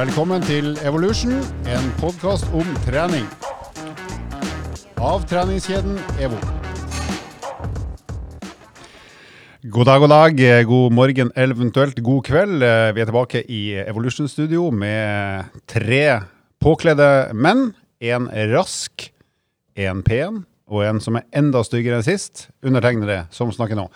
Velkommen til Evolution, en podkast om trening. Av treningskjeden EVO. God dag, god dag, god morgen, eventuelt god kveld. Eh, Vi er tilbake i Evolution-studio med tre påkledde menn. En rask, en pen og en som er enda styggere enn sist. Undertegnede som snakker nå.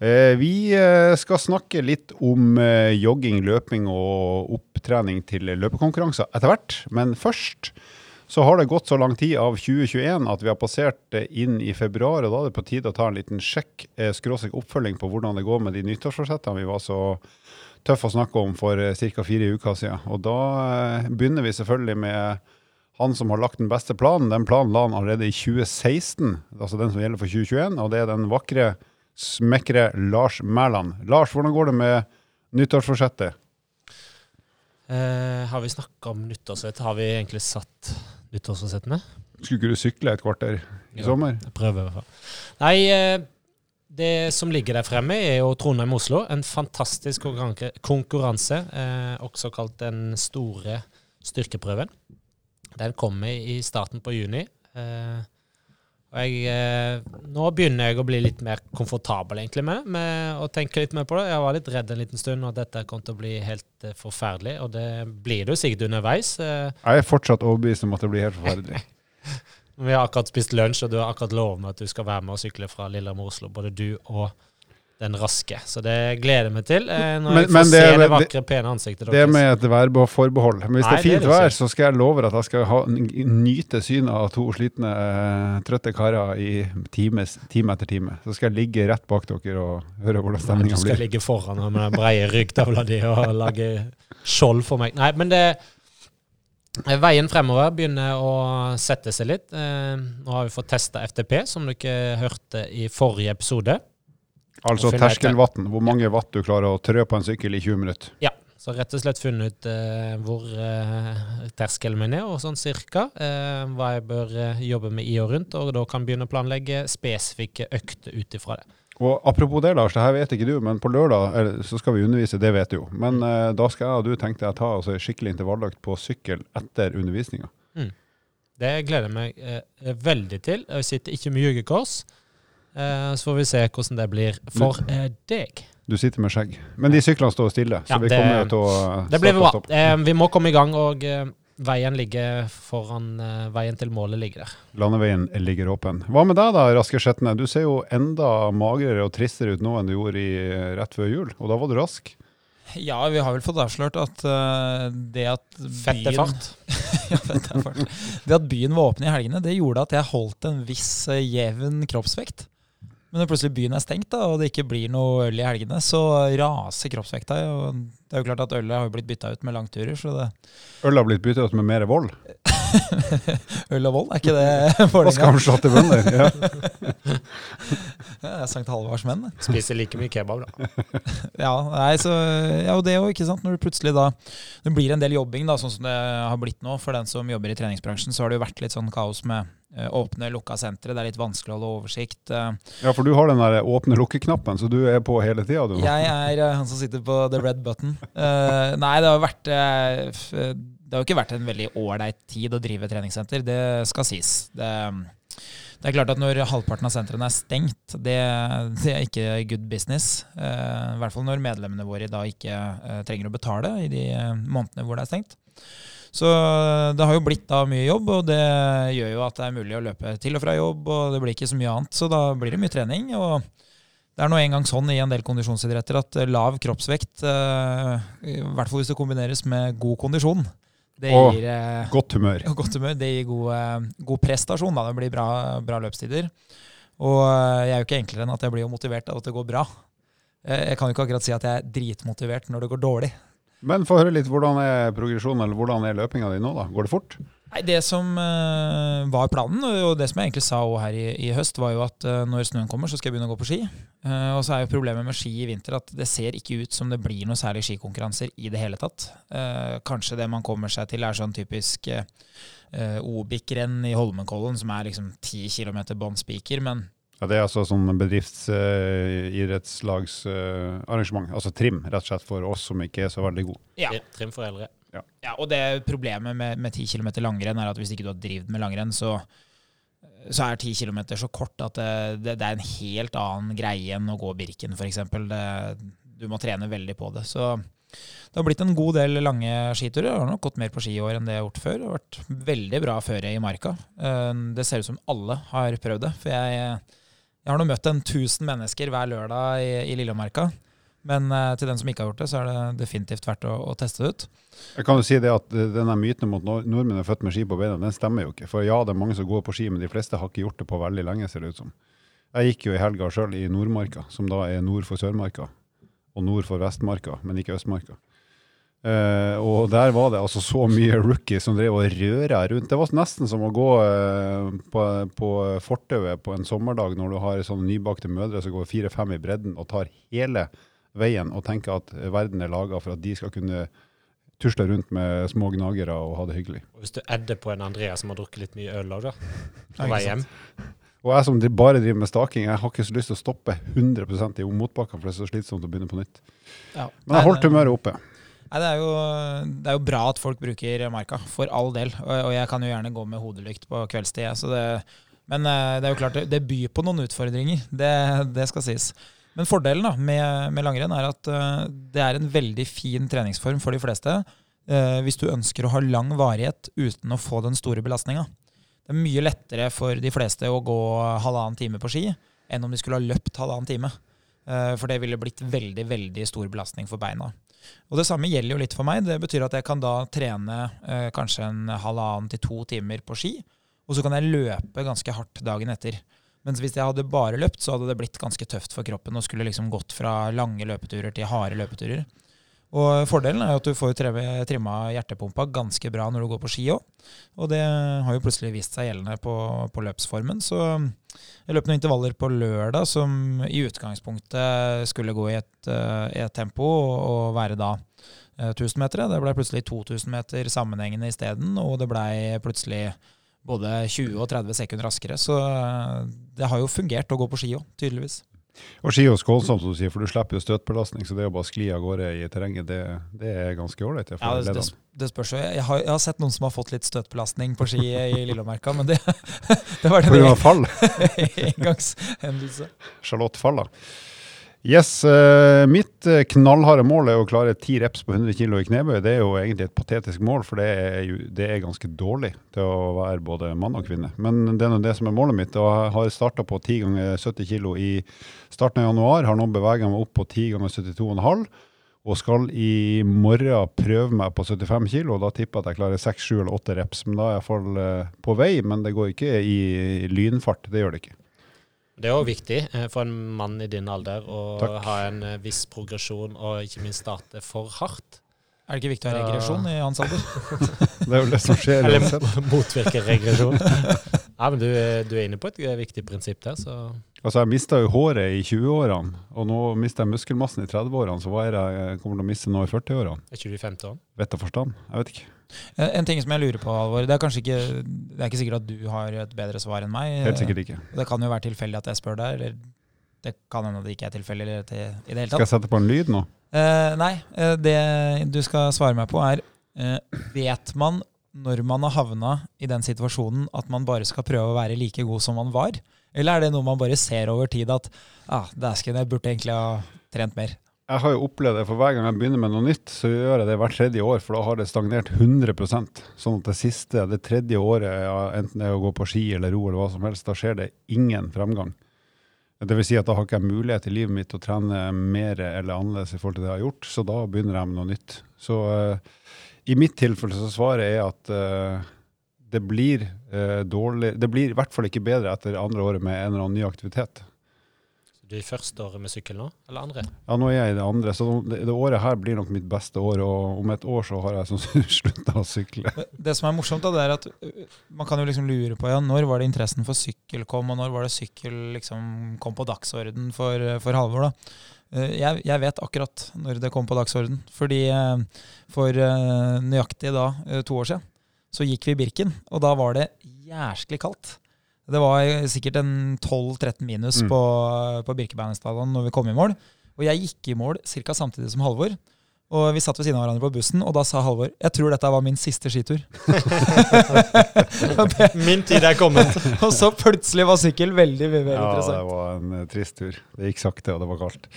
Eh, Vi eh, skal snakke litt om eh, jogging, løping og opptrening til løpekonkurranser etter hvert. Men først så har det gått så lang tid av 2021 at vi har passert inn i februar, og da er det på tide å ta en liten sjekk, skråstrek oppfølging på hvordan det går med de nyttårsforsettene vi var så tøffe å snakke om for ca. fire uker siden. Og da begynner vi selvfølgelig med han som har lagt den beste planen. Den planen la han allerede i 2016, altså den som gjelder for 2021, og det er den vakre, smekre Lars Mæland. Lars, hvordan går det med nyttårsforsettet? Eh, har vi snakka om nyttårsforsett? Har vi egentlig satt nyttårsforsettene? Skulle ikke du sykle et kvarter i jo, sommer? Jeg prøver i hvert fall. Nei, eh, det som ligger der fremme, er jo Trondheim-Oslo. En fantastisk konkurranse, eh, også kalt den store styrkeprøven. Den kommer i starten på juni. Eh, jeg, eh, nå begynner jeg å bli litt mer komfortabel egentlig med, med å tenke litt mer på det. Jeg var litt redd en liten stund at dette kom til å bli helt eh, forferdelig, og det blir det jo sikkert underveis. Eh, Jeg er fortsatt overbevist om at det blir helt forferdelig. vi har akkurat spist lunsj, og du har akkurat lovet meg at du skal være med og sykle fra Lillehammer Oslo, både du og den raske. Så det gleder jeg meg til. Eh, når Men- jeg får det- se det vakre, pene ansiktet deres. Det er med et værforbehold. Men hvis Nei, det er fint det er vær, så skal jeg love at jeg skal ha, nyte synet av to slitne, eh, trøtte karer i time, time etter time. Så skal jeg ligge rett bak dere og høre hvordan Nei, blir. du skal ligge foran med den breie ryggtavla di og lage skjold for meg. Nei, men det Veien fremover begynner å sette seg litt. Eh, nå har vi fått testa FTP, som dere hørte i forrige episode. Altså terskelvann. Hvor mange watt du klarer å trø på en sykkel i 20 minutter. Ja, så rett og slett funnet ut uh, hvor uh, terskelen min er, og sånn cirka. uh, hva jeg bør jobbe med i og rundt, og da kan begynne å planlegge spesifikke økter ut ifra det. Og apropos det, Lars, det her vet ikke du, men på lørdag eller, så skal vi undervise, det vet du jo. Men eh, da skal jeg og du tenkte jeg ta altså, skikkelig intervalløkt på sykkel etter undervisninga. Det gleder jeg meg veldig til. Jeg sitter ikke med jugekors. Eh, så får vi se hvordan det blir for eh, deg. Du sitter med skjegg. Men de syklene står stille, så Ja, vi det- kommer jo til å eh, Det blir bra. Eh, vi må komme i gang, og eh, veien ligger foran eh, Veien til målet ligger der. Landeveien ligger åpen. Hva med deg da, Raske Skjetne? Du ser jo enda magrere og tristere ut nå enn du gjorde i, eh, rett før jul, og da var du rask. Ja, vi har vel fått avslørt at eh, det at Fett er byen fart. ja, fett er fart. Det at byen var åpen i helgene, det gjorde at jeg holdt en viss eh, jevn kroppsvekt. Men når plutselig byen er stengt da, og det ikke blir noe øl i helgene, så raser kroppsvekta. Og det er jo klart at ølet har jo blitt bytta ut med langturer, så det Øl har blitt byttet ut med mer vold. Øl og vold, er ikke det Vålerenga? skamslåtte bønder. Ja. Ja, det er Sankt Halvards menn. Spiser like mye kebab, da. Ja, nei, så, ja, og det er jo ikke sant, når du plutselig da Det blir en del jobbing, da, sånn som det har blitt nå. For den som jobber i treningsbransjen, så har det jo vært litt sånn kaos med åpne, lukka sentre. Det er litt vanskelig å holde oversikt. eh. ja, for du har den der åpne-lukke-knappen, så du er på hele tida, du. Jeg er eh, han som sitter på the red button. uh, nei, det har vært eh, Det har jo ikke vært en veldig ålreit tid å drive treningssenter, det skal sies. Det, det er klart at når halvparten av sentrene er stengt, det, det er ikke good business. Uh, I hvert fall når medlemmene våre da ikke eh, trenger å betale i de eh, månedene hvor det er stengt. Så det har jo blitt da mye jobb, og det gjør jo at det er mulig å løpe til og fra jobb, og det blir ikke så mye annet. Så da blir det mye trening. og det er nå engang sånn i en del kondisjonsidretter at eh, lav kroppsvekt, eh, i hvert fall hvis det kombineres med god kondisjon, det Og gir eh, Godt humør. og godt humør. Det gir god, eh, god prestasjon. Da. Det blir bra, bra løpstider. Og eh, jeg er jo ikke enklere enn at jeg blir motivert av at det går bra. Eh, Jeg kan jo ikke akkurat si at jeg er dritmotivert når det går dårlig. Men få høre litt, hvordan er progresjonen, eller hvordan er løpinga di nå, da? Går det fort? Nei, Det som uh, var planen, og det som jeg egentlig sa her i, i høst, var jo at uh, når snøen kommer, så skal jeg begynne å gå på ski. Uh, og så er jo problemet med ski i vinter at det ser ikke ut som det blir noe særlig skikonkurranser i det hele tatt. Kanskje det man kommer seg til er sånn typisk Obik-renn i Holmenkollen, som er liksom 10 km bånn spiker, men Ja, Det er altså sånn bedriftsidrettslagsarrangement. altså trim, rett og slett, for oss som ikke er så veldig gode. Ja. Trim for eldre. Ja, og det problemet med, med 10 km langrenn er at hvis ikke du har drevet med langrenn, så, så er 10 km så kort at det, det, det er en helt annen greie enn å gå Birken, f.eks. Du må trene veldig på det. Så det har blitt en god del lange skiturer. Jeg har nok gått mer på ski i år enn det jeg har gjort før. Det har vært veldig bra føre i marka. Eh, Det ser ut som alle har prøvd det. For jeg, jeg har nå møtt en 1000 mennesker hver lørdag i, i Lillemarka. Men uh, til den som ikke har gjort det, så er det definitivt verdt å, å teste det ut. Jeg kan jo si det at eh, denne myten om at nordmenn er født med ski på beina, den stemmer jo ikke. For ja, det er mange som går på ski, men de fleste har ikke gjort det på veldig lenge, ser det ut som. Jeg gikk jo i helga sjøl i Nordmarka, som da er nord for Sørmarka, og nord for Vestmarka, men ikke Østmarka. Eh, og der var det altså så mye rookies som drev og røra rundt. Det var nesten som å gå uh, på, på fortauet på en sommerdag når du har sånne nybakte mødre som går fire-fem i bredden og tar hele veien og tenker at verden er laga for at de skal kunne tusle rundt med små gnagere og ha det hyggelig. Og hvis du edder på en Andrea som har drukket litt mye øl òg, da, på vei hjem. Og jeg som bare driver med staking, jeg har ikke så lyst til å stoppe 100 i motbakkene, for det er så slitsomt å begynne på nytt. Ja. Men jeg holdt humøret oppe. Nei, det, er jo, det er jo bra at folk bruker marka, for all del. Og, og jeg kan jo gjerne gå med hodelykt på kveldstid. Så men eh, det er jo klart, det, det byr på noen utfordringer. Det, det skal sies. Men fordelen da, med, med langrenn er at eh, det er en veldig fin treningsform for de fleste. eh, hvis du ønsker å ha lang varighet uten å få den store belastninga. Det er mye lettere for de fleste å gå halvannen time på ski enn om de skulle ha løpt halvannen time. Eh, For det ville blitt veldig, veldig stor belastning for beina. Og det samme gjelder jo litt for meg. Det betyr at jeg kan da trene eh, kanskje en halvannen til to timer på ski, og så kan jeg løpe ganske hardt dagen etter. Mens hvis jeg hadde bare løpt, så hadde det blitt ganske tøft for kroppen og skulle liksom gått fra lange løpeturer til harde løpeturer. Og fordelen er at du får trimma hjertepumpa ganske bra når du går på ski òg. Og det har jo plutselig vist seg gjeldende på, på løpsformen. Så jeg løp noen intervaller på lørdag som i utgangspunktet skulle gå i et, eh, et tempo og, være da eh, 1000 meter. Det ble plutselig 2000 meter sammenhengende isteden, og det ble plutselig både 20 og 30 sekunder raskere. Så eh, det har jo fungert å gå på ski òg, tydeligvis. Og ski og skånsomt, som du sier, for du slipper jo støtbelastning, så det å bare skli av gårde i terrenget, det, det er ganske ålreit. Ja, det, det, det spørs jo. Jeg har, jeg har sett noen som har fått litt støtbelastning på ski i Lillemarka, men det, det var det. Pga. fall. engangshendelse. Charlotte Falla. Yes, eh, mitt eh, knallharde mål er å klare 10 reps på 100 kg i knebøy. Det er jo egentlig et patetisk mål, for det er, jo, det er ganske dårlig til å være både mann og kvinne. Men det er nå det som er målet mitt. Og jeg har starta på 10 ganger 70 kg i starten av januar. Har nå bevega meg opp på 10 ganger 72,5. Og skal i morgen prøve meg på 75 kg, da tipper jeg at jeg klarer 6, 7 eller 8 reps. Men da er jeg iallfall eh, på vei, men det går ikke i lynfart. Det gjør det ikke. Det er òg viktig eh, for en mann i din alder å Takk. ha en eh, viss progresjon, og ikke minst starte for hardt. Er det ikke viktig å ha regresjon i hans alder? Det er jo det som skjer Eller motvirke regresjon. Ja, men du, er- du er inne på et eh, viktig prinsipp der, så Altså, jeg mista jo håret i 20-årene, og nå mister jeg muskelmassen i 30-årene, så hva er det jeg kommer til å miste nå i 40-årene? er ikke du i 50 år? Vett og forstand? Jeg vet ikke. En en ting som jeg lurer på, Alvor, det er kanskje ikke Det er ikke sikkert at du har et bedre svar enn meg. Helt sikkert ikke. Det kan jo være tilfeldig at jeg spør deg, eller det kan hende det ikke er tilfeldig i det hele Skal jeg sette på en lyd nå? Eh, nei, eh, det du skal svare meg på er eh, Vet man når man har havna i den situasjonen at man bare skal prøve å være like god som man var? Eller er det noe man bare ser over tid at ah, dæsken, jeg burde egentlig ha trent mer? Jeg har jo opplevd det, for hver gang jeg begynner med noe nytt, så gjør jeg det hvert tredje år, for da har det stagnert 100% Sånn at det siste, det tredje året, ja, enten det er å gå på ski eller ro eller hva som helst, da skjer det ingen fremgang. Det vil si at da har ikke jeg mulighet i livet mitt å trene mer eller annerledes i forhold til det jeg har gjort, så da begynner jeg med noe nytt. Så uh, i mitt tilfelle så svaret er at uh, det blir uh, dårlig, det blir i hvert fall ikke bedre etter andre året med en eller annen ny aktivitet. Du i første året med sykkel nå, eller andre? Ja, nå er jeg i det andre, så det, det året her blir nok mitt beste år, og om et år så har jeg sånn slutta å sykle. Det som er morsomt, da, det er at man kan jo liksom lure på ja, når var det interessen for sykkel kom, og når var det sykkel liksom kom på dagsorden for, for Halvor. da. Eh, Jeg, jeg vet akkurat når det kom på dagsorden. Fordi for nøyaktig da, to år siden, så gikk vi Birken, og da var det jæsklig kaldt. Det var eh, sikkert en 12-13 minus Mm. på, på Birkebeinerstadion når vi kom i mål. Og jeg gikk i mål ca. samtidig som Halvor. Og vi satt ved siden av hverandre på bussen, og da sa Halvor jeg tror dette var min siste skitur. Det, Min tid er kommet. og så plutselig var sykkel veldig mye mer Ja, det var en eh, trist tur. Det gikk sakte, og det var kaldt.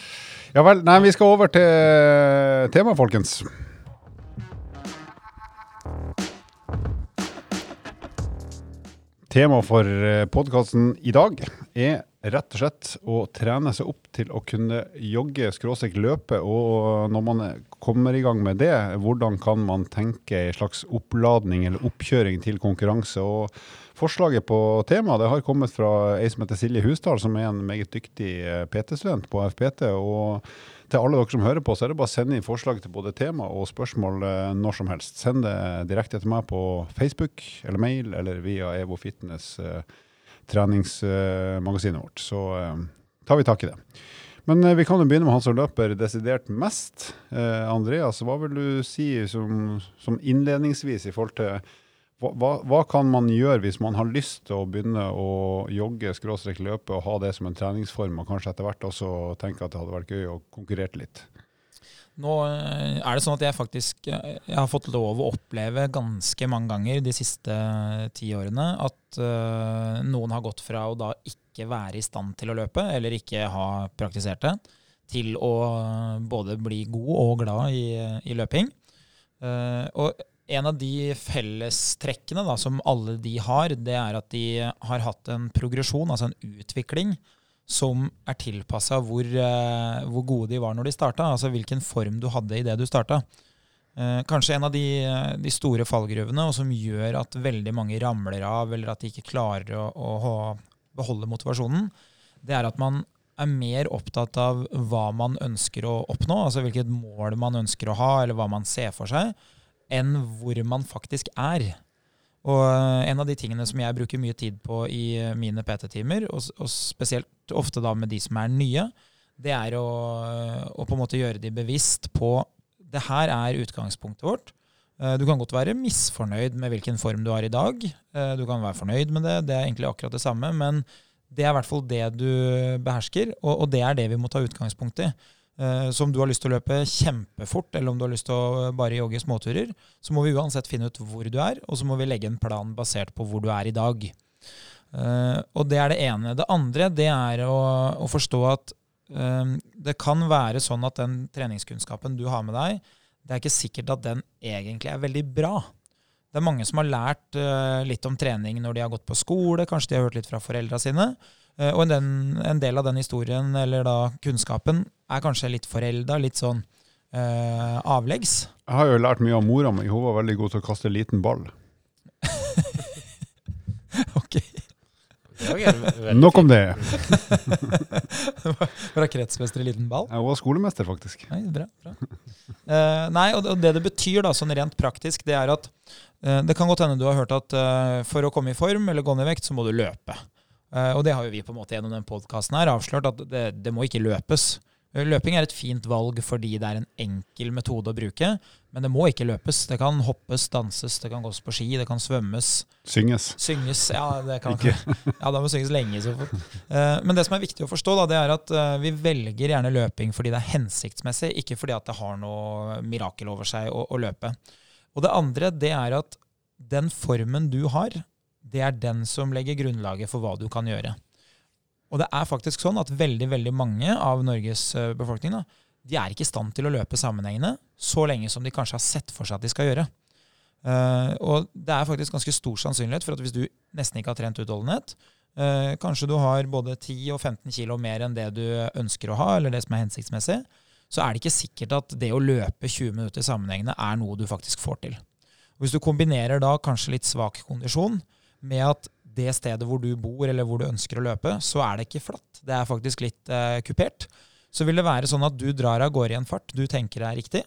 Ja vel. Nei, vi skal over til temaet, folkens. Temaet for podkasten i dag er rett og slett å trene seg opp til å kunne jogge, skråstrek løpe. Og når man kommer i gang med det, hvordan kan man tenke en slags oppladning eller oppkjøring til konkurranse? Og forslaget på temaet det har kommet fra ei som heter Silje Husdal, som er en meget dyktig eh, PT-student på FPT. og til alle dere som hører på, så er det bare å sende inn forslag til både tema og spørsmål eh, når som helst. Send det direkte til meg på Facebook eller mail eller via Evo Fitness, eh, treningsmagasinet vårt. Så tar vi tak i det. Men vi kan jo begynne med han som løper desidert mest. Eh, Andreas, hva vil du si som, som innledningsvis i forhold til hva, hva, kan man gjøre hvis man har lyst til å begynne å jogge, skråstrek løpe og ha det som en treningsform, og kanskje etter hvert også tenke at det hadde vært gøy å konkurrere litt? Nå eh, er det sånn at jeg faktisk eh, jeg har fått lov å oppleve ganske mange ganger de siste eh, ti årene at uh, noen har gått fra å da ikke være i stand til å løpe, eller ikke ha praktisert det, til å både bli god og glad i, i løping. Uh, og en av de fellestrekkene da, som alle de har, det er at de har hatt en progresjon, altså en utvikling, som er tilpassa hvor, eh, hvor gode de var når de starta. Altså hvilken form du hadde i det du starta. Eh, kanskje en av de, de store fallgruvene, og som gjør at veldig mange ramler av, eller at de ikke klarer å, å beholde motivasjonen, det er at man er mer opptatt av hva man ønsker å oppnå, altså hvilket mål man ønsker å ha, eller hva man ser for seg, enn hvor man faktisk er. Og eh, en av de tingene som jeg bruker mye tid på i eh, mine PT-timer, og, og spesielt ofte da med de som er nye, det er å, å på en måte gjøre de bevisst på det her er utgangspunktet vårt. Eh, Du kan godt være misfornøyd med hvilken form du har i dag. Eh, Du kan være fornøyd med det, det er egentlig akkurat det samme. Men det er i hvert fall det du behersker, og, og det er det vi må ta utgangspunkt i. Eh, Så om du har lyst til å løpe kjempefort, eller om du har lyst til å bare jogge småturer, så må vi uansett finne ut hvor du er, og så må vi legge en plan basert på hvor du er i dag. Eh, og det er det ene. Det andre det er å, å forstå at um, det kan være sånn at den treningskunnskapen du har med deg, det er ikke sikkert at den egentlig er veldig bra. Det er mange som har lært eh, litt om trening når de har gått på skole, kanskje de har hørt litt fra foreldra sine. Eh, og den, en del av den historien, eller da kunnskapen, er kanskje litt forelda, litt sånn eh, avleggs. Jeg har jo lært mye av mora mi. Hun var veldig god til å kaste liten ball. ok. Nok om det. Fra kretsmester i liten ball. Hun var skolemester, faktisk. Nei, bra, bra. Eh, nei, og det, og det det betyr da, sånn rent praktisk, det er at eh, det kan godt hende du har hørt at eh, for å komme i form eller gå ned i vekt, så må du løpe. Eh, og det har jo vi på en måte gjennom den podkasten her avslørt at det, det må ikke løpes. Eh, Løping er et fint valg fordi det er en enkel metode å bruke, men det må ikke løpes. Det kan hoppes, danses, det kan gås på ski, det kan svømmes. Synges. Synges, ja, det kan Ikke. Ja, det må synges lenge så. Eh, Men det som er viktig å forstå, da, det er at vi velger gjerne løping fordi det er hensiktsmessig, ikke fordi at det har noe mirakel over seg å, å løpe. Og det andre, det er at den formen du har, det er den som legger grunnlaget for hva du kan gjøre. Og det er faktisk sånn at veldig, veldig mange av Norges eh, befolkning, da, de er ikke i stand til å løpe sammenhengende så lenge som de kanskje har sett for seg at de skal gjøre. Uh, og det er faktisk ganske stor sannsynlighet for at hvis du nesten ikke har trent utholdenhet, uh, kanskje du har både 10 og 15 kilo mer enn det du ønsker å ha, eller det som er hensiktsmessig, så er det ikke sikkert at det å løpe 20 minutter sammenhengende er noe du faktisk får til. Og hvis du kombinerer da kanskje litt svak kondisjon med at det stedet hvor du bor eller hvor du ønsker å løpe, så er det ikke flatt. Det er faktisk litt eh, kupert. Så vil det være sånn at du drar av gårde i en fart du tenker er riktig,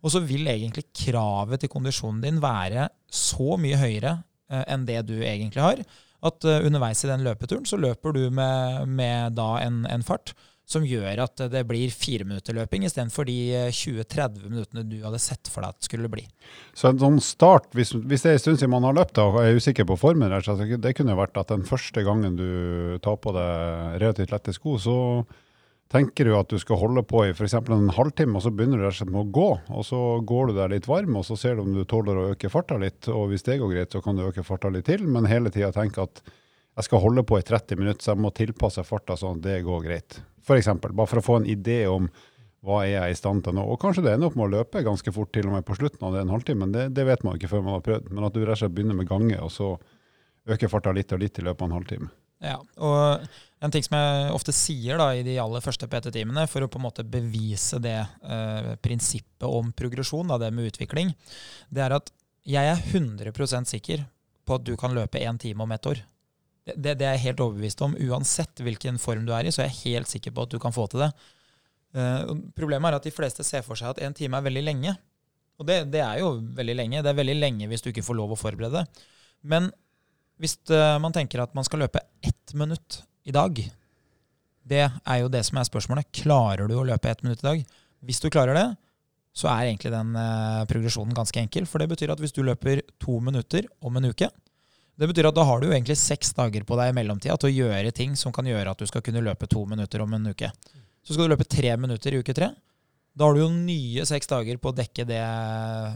og så vil egentlig kravet til kondisjonen din være så mye høyere eh, enn det du egentlig har, at eh, underveis i den løpeturen så løper du med, med da en, en fart som gjør at det blir fire minutter løping istedenfor de eh, 20-30 minuttene du hadde sett for deg at det skulle bli. Så en sånn start, hvis, hvis det er en stund siden man har løpt og er usikker på formen, det kunne vært at den første gangen du tar på deg relativt lette sko, så Tenker du at du skal holde på i f.eks. en halvtime, og så begynner du rett og slett med å gå, og så går du der litt varm, og så ser du om du tåler å øke farta litt, og hvis det går greit, så kan du øke farta litt til, men hele tida tenke at jeg skal holde på i 30 minutter, så jeg må tilpasse farta sånn at det går greit. For eksempel, bare for å få en idé om hva er jeg i stand til nå. Og kanskje det ender opp med å løpe ganske fort til og med på slutten av den halvtimen, det, det vet man ikke før man har prøvd, men at du rett og slett begynner med gange, og så øker farta litt og litt i løpet av en halvtime. Ja, og en ting som jeg ofte sier da i de aller første PT-timene, for å på en måte bevise det eh, prinsippet om progresjon, det med utvikling, det er at jeg er 100% sikker på at du kan løpe én time om ett år. Det, det, er jeg helt overbevist om. Uansett hvilken form du er i, så er jeg helt sikker på at du kan få til det. Uh, problemet er at de fleste ser for seg at én time er veldig lenge. Og det, det er jo veldig lenge. Det er veldig lenge hvis du ikke får lov å forberede. Men hvis uh, man tenker at man skal løpe ett minutt i dag, det er jo det som er spørsmålet. Klarer du å løpe ett minutt i dag? Hvis du klarer det, så er egentlig den uh, progresjonen ganske enkel. For det betyr at hvis du løper to minutter om en uke, det betyr at da har du jo egentlig seks dager på deg i mellomtida til å gjøre ting som kan gjøre at du skal kunne løpe to minutter om en uke. Så skal du løpe tre minutter i uke tre. Da har du jo nye seks dager på å dekke det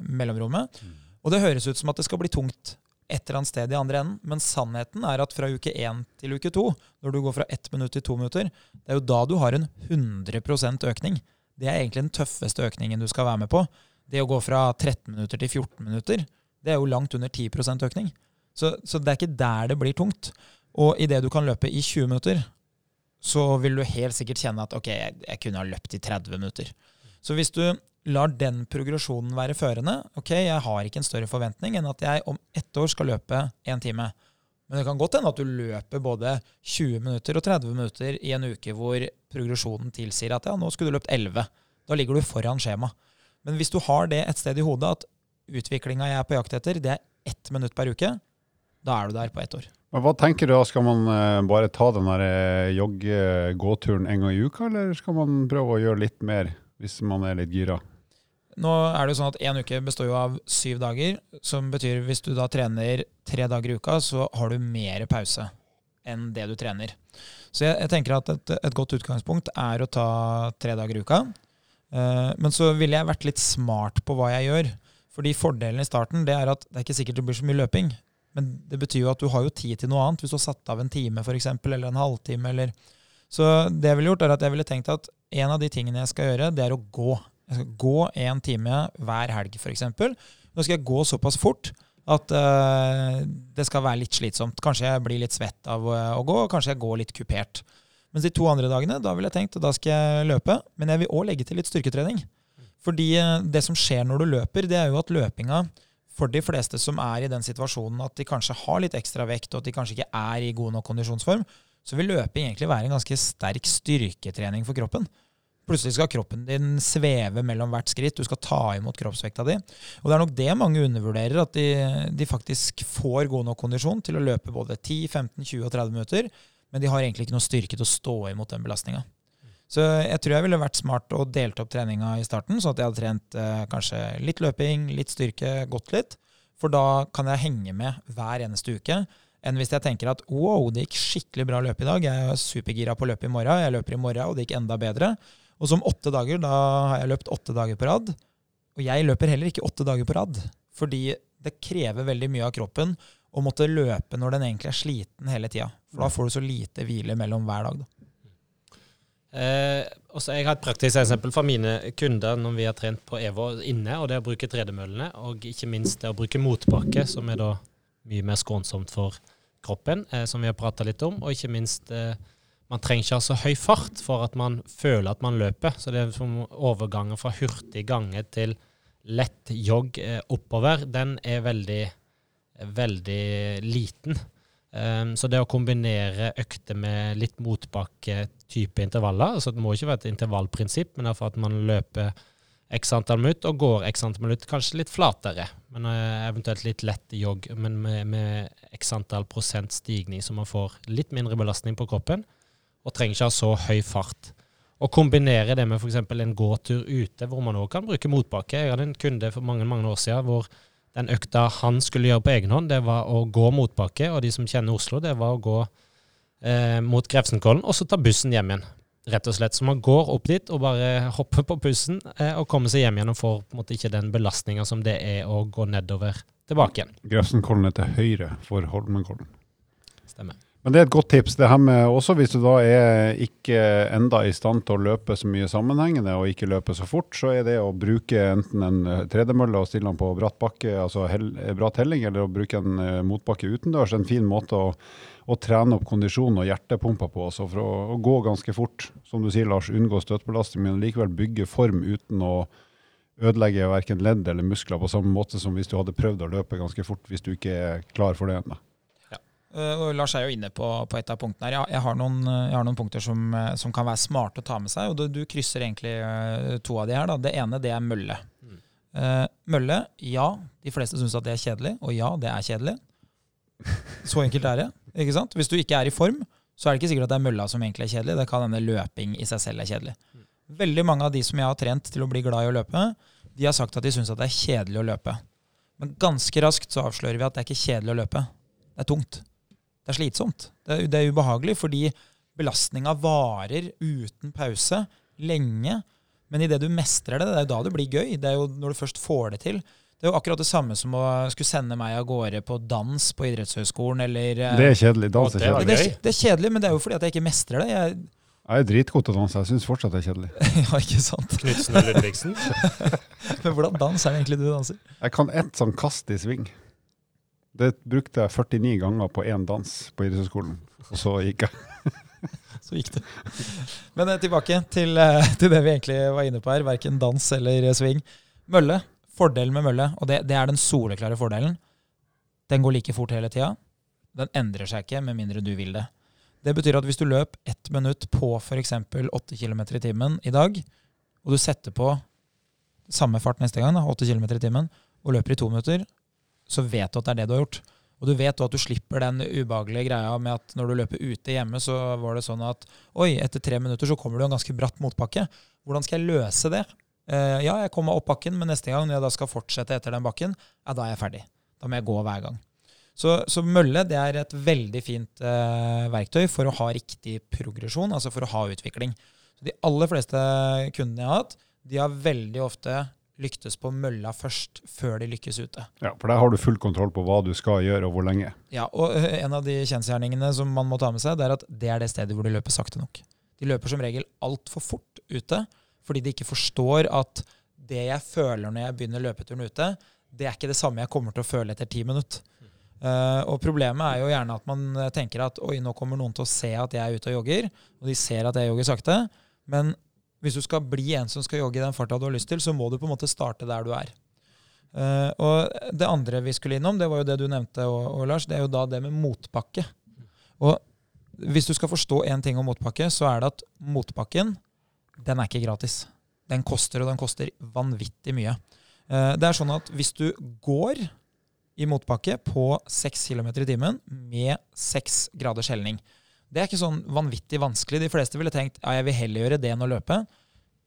mellomrommet. Og det høres ut som at det skal bli tungt et eller annet sted i andre enden. Men sannheten er at fra uke én til uke to, når du går fra ett minutt til to minutter, det er jo da du har en 100% økning. Det er egentlig den tøffeste økningen du skal være med på. Det å gå fra 13 minutter til 14 minutter, det er jo langt under 10% økning. Så, så det er ikke der det blir tungt. Og idet du kan løpe i 20 minutter, så vil du helt sikkert kjenne at ok, jeg, jeg kunne ha løpt i 30 minutter. Så hvis du lar den progresjonen være førende. Ok, jeg har ikke en større forventning enn at jeg om ett år skal løpe én time. Men det kan godt hende at du løper både 20 minutter og 30 minutter i en uke hvor progresjonen tilsier at ja, nå skulle du løpt 11. Da ligger du foran skjema. Men hvis du har det et sted i hodet at utviklinga jeg er på jakt etter, det er ett minutt per uke, da er du der på ett år. Men Hva tenker du da, Skal man uh, bare ta den uh, jogge-gåturen en gang i uka, eller skal man prøve å gjøre litt mer hvis man er litt gira? Nå er det jo sånn at Én uke består jo av syv dager, som betyr hvis du da trener tre dager i uka, så har du mer pause enn det du trener. Så jeg, jeg tenker at et, et, godt utgangspunkt er å ta tre dager i uka. Eh, men så ville jeg vært litt smart på hva jeg gjør. Fordi fordelen i starten det er at det er ikke sikkert det blir så mye løping. Men det betyr jo at du har jo tid til noe annet. Hvis du har satt av en time for eksempel, eller en halvtime. Eller. Så det jeg ville gjort, er at jeg ville tenkt at en av de tingene jeg skal gjøre, det er å gå. Jeg skal gå én time hver helg, f.eks. Nå skal jeg gå såpass fort at uh, det skal være litt slitsomt. Kanskje jeg blir litt svett av uh, å gå, kanskje jeg går litt kupert. Mens de to andre dagene da vil jeg tenkt at da skal jeg løpe, men jeg vil òg legge til litt styrketrening. Fordi uh, det som skjer når du løper, det er jo at løpinga for de fleste som er i den situasjonen at de kanskje har litt ekstra vekt, og at de kanskje ikke er i god nok kondisjonsform, så vil løping egentlig være en ganske sterk styrketrening for kroppen. Plutselig skal kroppen din sveve mellom hvert skritt. Du skal ta imot kroppsvekta di. Og det er nok det mange undervurderer, at de, de faktisk får god nok kondisjon til å løpe både 10, 15, 20 og 30 minutter, men de har egentlig ikke noe styrke til å stå imot den belastninga. Så jeg tror jeg ville vært smart og delt opp treninga i starten, sånn at jeg hadde trent eh, kanskje litt løping, litt styrke, gått litt. For da kan jeg henge med hver eneste uke. Enn hvis jeg tenker at wow, det gikk skikkelig bra å løpe i dag, jeg er supergira på å løpe i morgen, jeg løper i morgen, og det gikk enda bedre. Og som åtte dager, da har jeg løpt åtte dager på rad. Og jeg løper heller ikke åtte dager på rad, fordi det krever veldig mye av kroppen å måtte løpe når den egentlig er sliten hele tida. For da får du så lite hvile mellom hver dag. Da. Eh, også jeg har et praktisk eksempel fra mine kunder når vi har trent på EVO inne, og det å bruke tredemøllene, og ikke minst det å bruke motbakke, som er da mye mer skånsomt for kroppen, eh, som vi har prata litt om, og ikke minst eh, man trenger ikke ha så høy fart for at man føler at man løper. Så det er som overgangen fra hurtig gange til lett jogg eh, oppover, den er veldig, veldig liten. Um, så det å kombinere økter med litt motbakke-type intervaller altså Det må ikke være et intervallprinsipp, men derfor at man løper x antall minutt og går x antall minutt, kanskje litt flatere. Men uh, eventuelt litt lett jogg, men med, med x antall prosent stigning, så man får litt mindre belastning på kroppen og trenger ikke ha så høy fart. Å kombinere det med f.eks. en gåtur ute, hvor man òg kan bruke motbakke. Jeg hadde en kunde for mange mange år siden hvor den økta han skulle gjøre på egen hånd, det var å gå motbakke. Og de som kjenner Oslo, det var å gå eh, mot Grefsenkollen og så ta bussen hjem igjen. rett og slett. Så man går opp dit og bare hopper på bussen eh, og kommer seg hjem igjen og får på en måte ikke den belastninga som det er å gå nedover tilbake igjen. Grefsenkollen er til høyre for Holmenkollen. Stemmer. Men det er et godt tips. det her med også Hvis du da er ikke enda i stand til å løpe så mye sammenhengende og ikke løpe så fort, så er det å bruke enten en eh, tredemølle og stille den på bratt bakke, altså hel, bratt helling, eller å bruke en uh, motbakke utendørs, en fin måte å, å trene opp kondisjonen og hjertepumpa på. Altså for å, å, gå ganske fort. Som du sier, Lars, unngå støtbelastning, men likevel bygge form uten å ødelegge verken ledd eller muskler, på samme måte som hvis du hadde prøvd å løpe ganske fort hvis du ikke er klar for det ennå. Uh, og Lars er jo inne på, på et av punktene her. Jeg, har, noen, jeg har noen, punkter som, eh, som, kan være smarte å ta med seg. og Du, du krysser egentlig to av de her. Da. Det ene det er mølle. Mm. Mølle, ja, de fleste syns at det er kjedelig. Og ja, det er kjedelig. Så enkelt er det. ikke sant? Hvis du ikke er i form, så er det ikke sikkert at det er mølla som egentlig er kjedelig. Det kan hende løping i seg selv er kjedelig. Mm. Veldig mange av de som jeg har trent til å bli glad i å løpe, de har sagt at de syns at det er kjedelig å løpe. Men ganske raskt så avslører vi at det er ikke kjedelig å løpe. Det er tungt. Det er slitsomt. Det er, det er ubehagelig fordi belastninga varer uten pause lenge. Men idet du mestrer det, det er jo da det blir gøy. Det er jo når du først får det til. Det er jo akkurat det samme som å skulle sende meg av gårde på dans på idrettshøyskolen eller eh, Det er kjedelig. Dans er kjedelig. Det er, det er, kjedelig, men det er jo fordi at jeg ikke mestrer det. Jeg, jeg er dritgod til å danse. Jeg syns fortsatt det er kjedelig. ja, ikke sant? Knutsen eller Ludvigsen. men hvordan dans er det egentlig du danser? Jeg kan ett sånn kast i sving. Det brukte jeg 49 ganger på én dans på idrettshøyskolen, og så gikk jeg. så gikk det. Men eh, tilbake til, eh, til, det vi egentlig var inne på her. Verken dans eller sving. Mølle. Fordelen med mølle, og det, det er den soleklare fordelen, den går like fort hele tida. Den endrer seg ikke med mindre du vil det. Det betyr at hvis du løp ett minutt på f.eks. 8 km i timen i dag, og du setter på samme fart neste gang, da, 8 km i timen, og løper i to minutter, så vet du at det er det du har gjort. Og du vet at du slipper den ubehagelige greia med at når du løper ute hjemme, så var det sånn at oi, etter tre minutter så kommer du en ganske bratt motbakke. Hvordan skal jeg løse det? Uh, ja, jeg kommer meg opp bakken, men neste gang når jeg da skal fortsette etter den bakken, ja, da er jeg ferdig. Da må jeg gå hver gang. Så, så mølle det er et veldig fint uh, verktøy for å ha riktig progresjon, altså for å ha utvikling. Så De aller fleste kundene jeg har hatt, de har veldig ofte lyktes på mølla først, før de lykkes ute. Ja, For der har du full kontroll på hva du skal gjøre, og hvor lenge. Ja, og eh, En av de kjensgjerningene som man må ta med seg, det er at det er det stedet hvor de løper sakte nok. De løper som regel altfor fort ute, fordi de ikke forstår at det jeg føler når jeg begynner løpeturen ute, det er ikke det samme jeg kommer til å føle etter ti minutter. Uh, og Problemet er jo gjerne at man tenker at oi, nå kommer noen til å se at jeg er ute og jogger, og de ser at jeg jogger sakte. Men hvis du skal bli en som skal jogge i den farta du har lyst til, så må du på en måte starte der du er. Uh, og det andre vi skulle innom, det var jo det du nevnte, og, og, Lars, det er jo da det med motpakke. Og hvis du skal forstå én ting om motpakke, så er det at motpakken, den er ikke gratis. Den koster, og den koster vanvittig mye. Uh, det er sånn at hvis du går i motbakke på 6 km i timen med 6 graders helning, det er ikke sånn vanvittig vanskelig. De fleste ville tenkt ja, jeg vil heller gjøre det enn å løpe.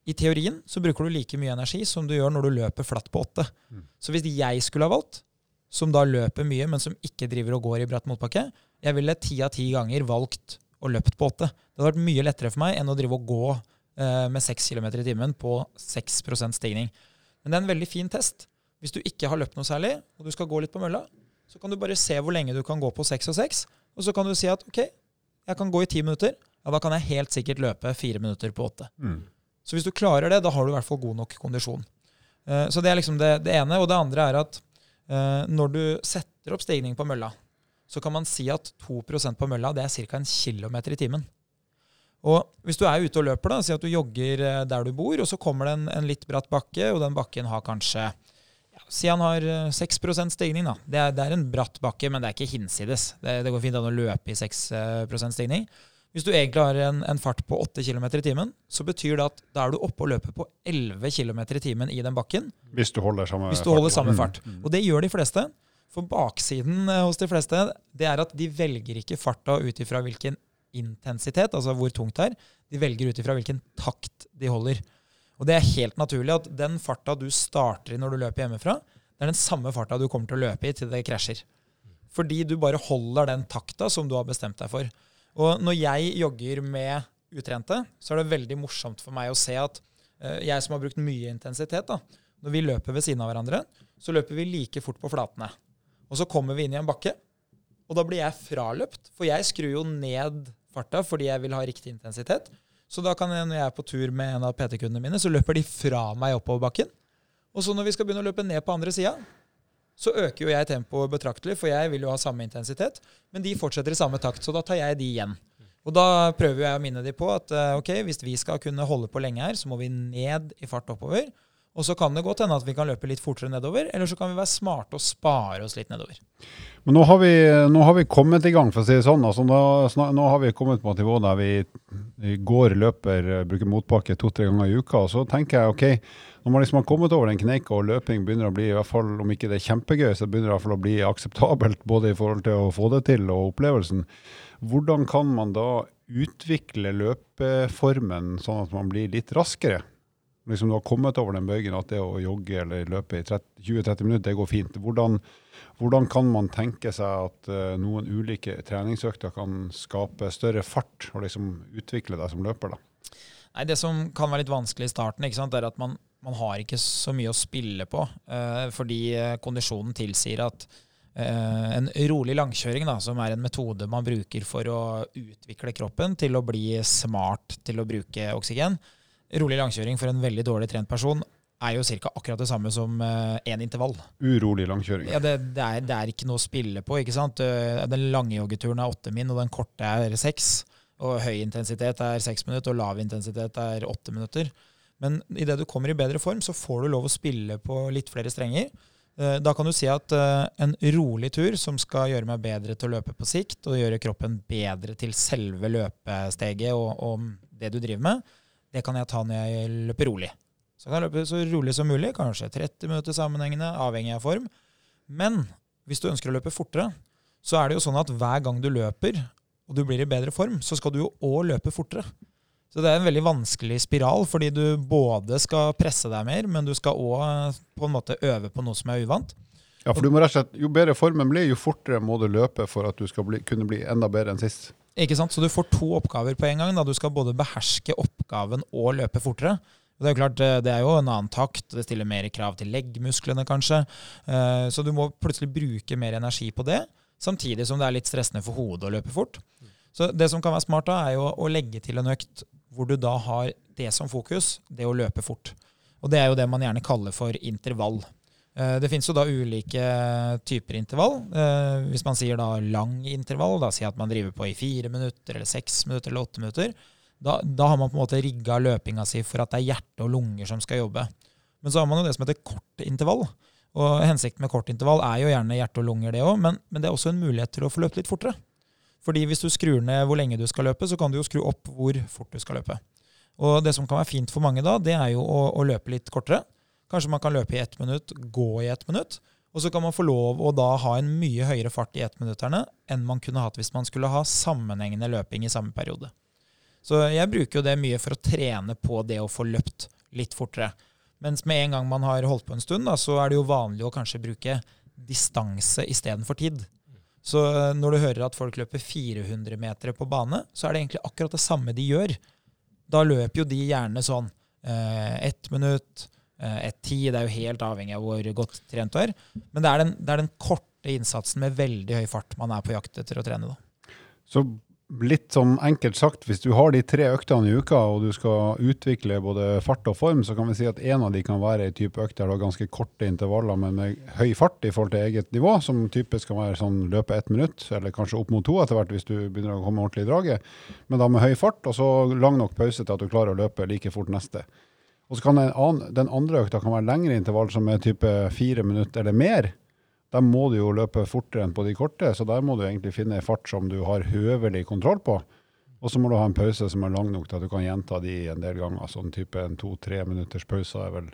I teorien så bruker du like mye energi som du gjør når du løper flatt på åtte. Mm. Så hvis jeg skulle ha valgt, som da løper mye, men som ikke driver og går i bratt motbakke, jeg ville ti av ti ganger valgt å løpt på åtte. Det hadde vært mye lettere for meg enn å drive og gå eh, med seks km i timen på 6% stigning. Men det er en veldig fin test. Hvis du ikke har løpt noe særlig, og du skal gå litt på mølla, så kan du bare se hvor lenge du kan gå på seks og seks, og så kan du si at ok, jeg kan gå i ti minutter. Ja, da kan jeg helt sikkert løpe fire minutter på åtte. Mm. Så hvis du klarer det, da har du i hvert fall god nok kondisjon. Uh, så det er liksom det, det, ene. Og det andre er at uh, når du setter opp stigning på mølla, så kan man si at 2% på mølla det er ca. en kilometer i timen. Og hvis du er ute og løper, da, si at du jogger eh, der du bor, og så kommer det en, en litt bratt bakke, og den bakken har kanskje Si han har 6 eh, stigning. da. Det er, det er, en bratt bakke, men det er ikke hinsides. Det, det går fint an å løpe i 6 eh, stigning. Hvis du egentlig har en, en, fart på 8 km i timen, så betyr det at da er du oppe og løper på 11 km i timen i den bakken. Hvis du holder samme Hvis du holder samme fart. Mm. Og det gjør de fleste. For baksiden eh, hos de fleste det er at de velger ikke farta ut ifra hvilken intensitet, altså hvor tungt det er. De velger ut ifra hvilken takt de holder. Og det er helt naturlig at den farta du starter i når du løper hjemmefra, det er den samme farta du kommer til å løpe i til det krasjer. Fordi du bare holder den takta som du har bestemt deg for. Og når jeg jogger med utrente, så er det veldig morsomt for meg å se at eh, jeg som har brukt mye intensitet, da, når vi løper ved siden av hverandre, så løper vi like fort på flatene. Og så kommer vi inn i en bakke, og da blir jeg fraløpt, for jeg skrur jo ned farta fordi jeg vil ha riktig intensitet. Så da kan jeg, når jeg er på tur med en av PT-kundene mine, så løper de fra meg oppover bakken. Og så når vi skal begynne å løpe ned på andre sida, så øker jo jeg tempoet betraktelig, for jeg vil jo ha samme intensitet. Men de fortsetter i samme takt, så da tar jeg de igjen. Og da prøver jeg å minne de på at eh, ok, hvis vi skal kunne holde på lenge her, så må vi ned i fart oppover. Og så kan det godt hende at vi kan løpe litt fortere nedover, eller så kan vi være smarte og spare oss litt nedover. Men nå har, vi, nå har vi kommet i gang, for å si det sånn. Altså, nå, nå, har vi kommet på et nivå der vi, vi går, løper, bruker motbakke to-tre ganger i uka. Og så tenker jeg ok, når man liksom har kommet over den kneika og løping begynner å bli, i hvert fall om ikke det er kjempegøy, så begynner det i hvert fall å bli akseptabelt både i forhold til å få det til og opplevelsen. Hvordan kan man da utvikle løpeformen sånn at man blir litt raskere? Liksom du har kommet over den bøygen at det å jogge eller løpe i 20-30 minutter, det går fint. Hvordan, hvordan, kan man tenke seg at uh, noen ulike treningsøkter kan skape større fart og liksom utvikle deg som løper? da? Nei, Det som kan være litt vanskelig i starten, sant, er at man, man, har ikke så mye å spille på. Uh, fordi uh, kondisjonen tilsier at en rolig langkjøring, da, som er en metode man bruker for å utvikle kroppen til å bli smart til å bruke oksygen, rolig langkjøring for en veldig dårlig trent person er jo ca. akkurat det samme som én uh, intervall. Urolig langkjøring. Ja, det, det, er, det, er, ikke noe å spille på. ikke sant? Uh, den lange joggeturen er åtte min, og den korte er seks. Og høy intensitet er seks minutter, og lav intensitet er åtte minutter. Men idet du kommer i bedre form, så får du lov å spille på litt flere strenger. Uh, da kan du si at en rolig tur som skal gjøre meg bedre til å løpe på sikt, og gjøre kroppen bedre til selve løpesteget og, og det du driver med, det kan jeg ta når jeg løper rolig. Så kan jeg løpe så rolig som mulig, kanskje 30 minutter sammenhengende, avhengig av form. Men hvis du ønsker å løpe fortere, så er det jo sånn at hver gang du løper, og du blir i bedre form, så skal du jo òg løpe fortere. Så det er en veldig vanskelig spiral, fordi du både skal presse deg mer, men du skal òg på en måte øve på noe som er uvant. Ja, for du må rett og slett, Jo bedre formen blir, jo fortere må du løpe for at du skal bli, kunne bli enda bedre enn sist. Ikke sant? Så du får to oppgaver på en gang. Da. Du skal både beherske oppgaven og løpe fortere. Det er jo klart, det er jo en annen takt, det stiller mer krav til leggmusklene kanskje. Eh, så du må plutselig bruke mer energi på det, samtidig som det er litt stressende for hodet å løpe fort. Så det som kan være smart da, er jo å legge til en økt hvor du da har det som fokus, det å løpe fort. Og det er jo det man gjerne kaller for intervall. Eh, det finnes jo da ulike typer intervall. Eh, hvis man sier da lang intervall, da sier at man driver på i fire minutter eller seks minutter eller åtte minutter, da, da har man på en måte rigga løpinga si for at det er hjerte og lunger som skal jobbe. Men så har man jo det som heter kort intervall. Og Hensikten med kort intervall er jo gjerne hjerte og lunger, det òg, men, men, det er også en mulighet til å få løpt litt fortere. Fordi hvis du skrur ned hvor lenge du skal løpe, så kan du jo skru opp hvor fort du skal løpe. Og det som kan være fint for mange da, det er jo å, å løpe litt kortere. Kanskje man kan løpe i ett minutt, gå i ett minutt. Og så kan man få lov å da ha en mye høyere fart i ettminutterne enn man kunne hatt hvis man skulle ha sammenhengende løping i samme periode. Så jeg bruker jo det mye for å trene på det å få løpt litt fortere. Mens med en gang man har holdt på en stund, da, så er det jo vanlig å kanskje bruke distanse istedenfor tid. Så eh, når du hører at folk løper 400 meter på bane, så er det egentlig akkurat det samme de gjør. Da løper jo de gjerne sånn eh, ett minutt, et ti. Det er jo helt avhengig av hvor godt trent du er. Men det er, den, det er den korte innsatsen med veldig høy fart man er på jakt etter å trene. Da. Så litt sånn enkelt sagt, hvis du har de tre øktene i uka, og du skal utvikle både fart og form, så kan vi si at en av de kan være ei type økt der du har ganske korte intervaller, men med høy fart i forhold til eget nivå, som typisk kan være sånn løpe ett minutt, eller kanskje opp mot to etter hvert hvis du begynner å komme ordentlig i draget. Men da med høy fart, og så lang nok pause til at du klarer å løpe like fort neste. Og så kan den, den andre økta kan være lengre intervall, som er type fire minutter eller mer. Der må du jo løpe fortere enn på de korte, så der må du egentlig finne en fart som du har høvelig kontroll på. Og så må du ha en pause som er lang nok til at du kan gjenta de en del ganger. Sånn type en to-tre minutters pause er vel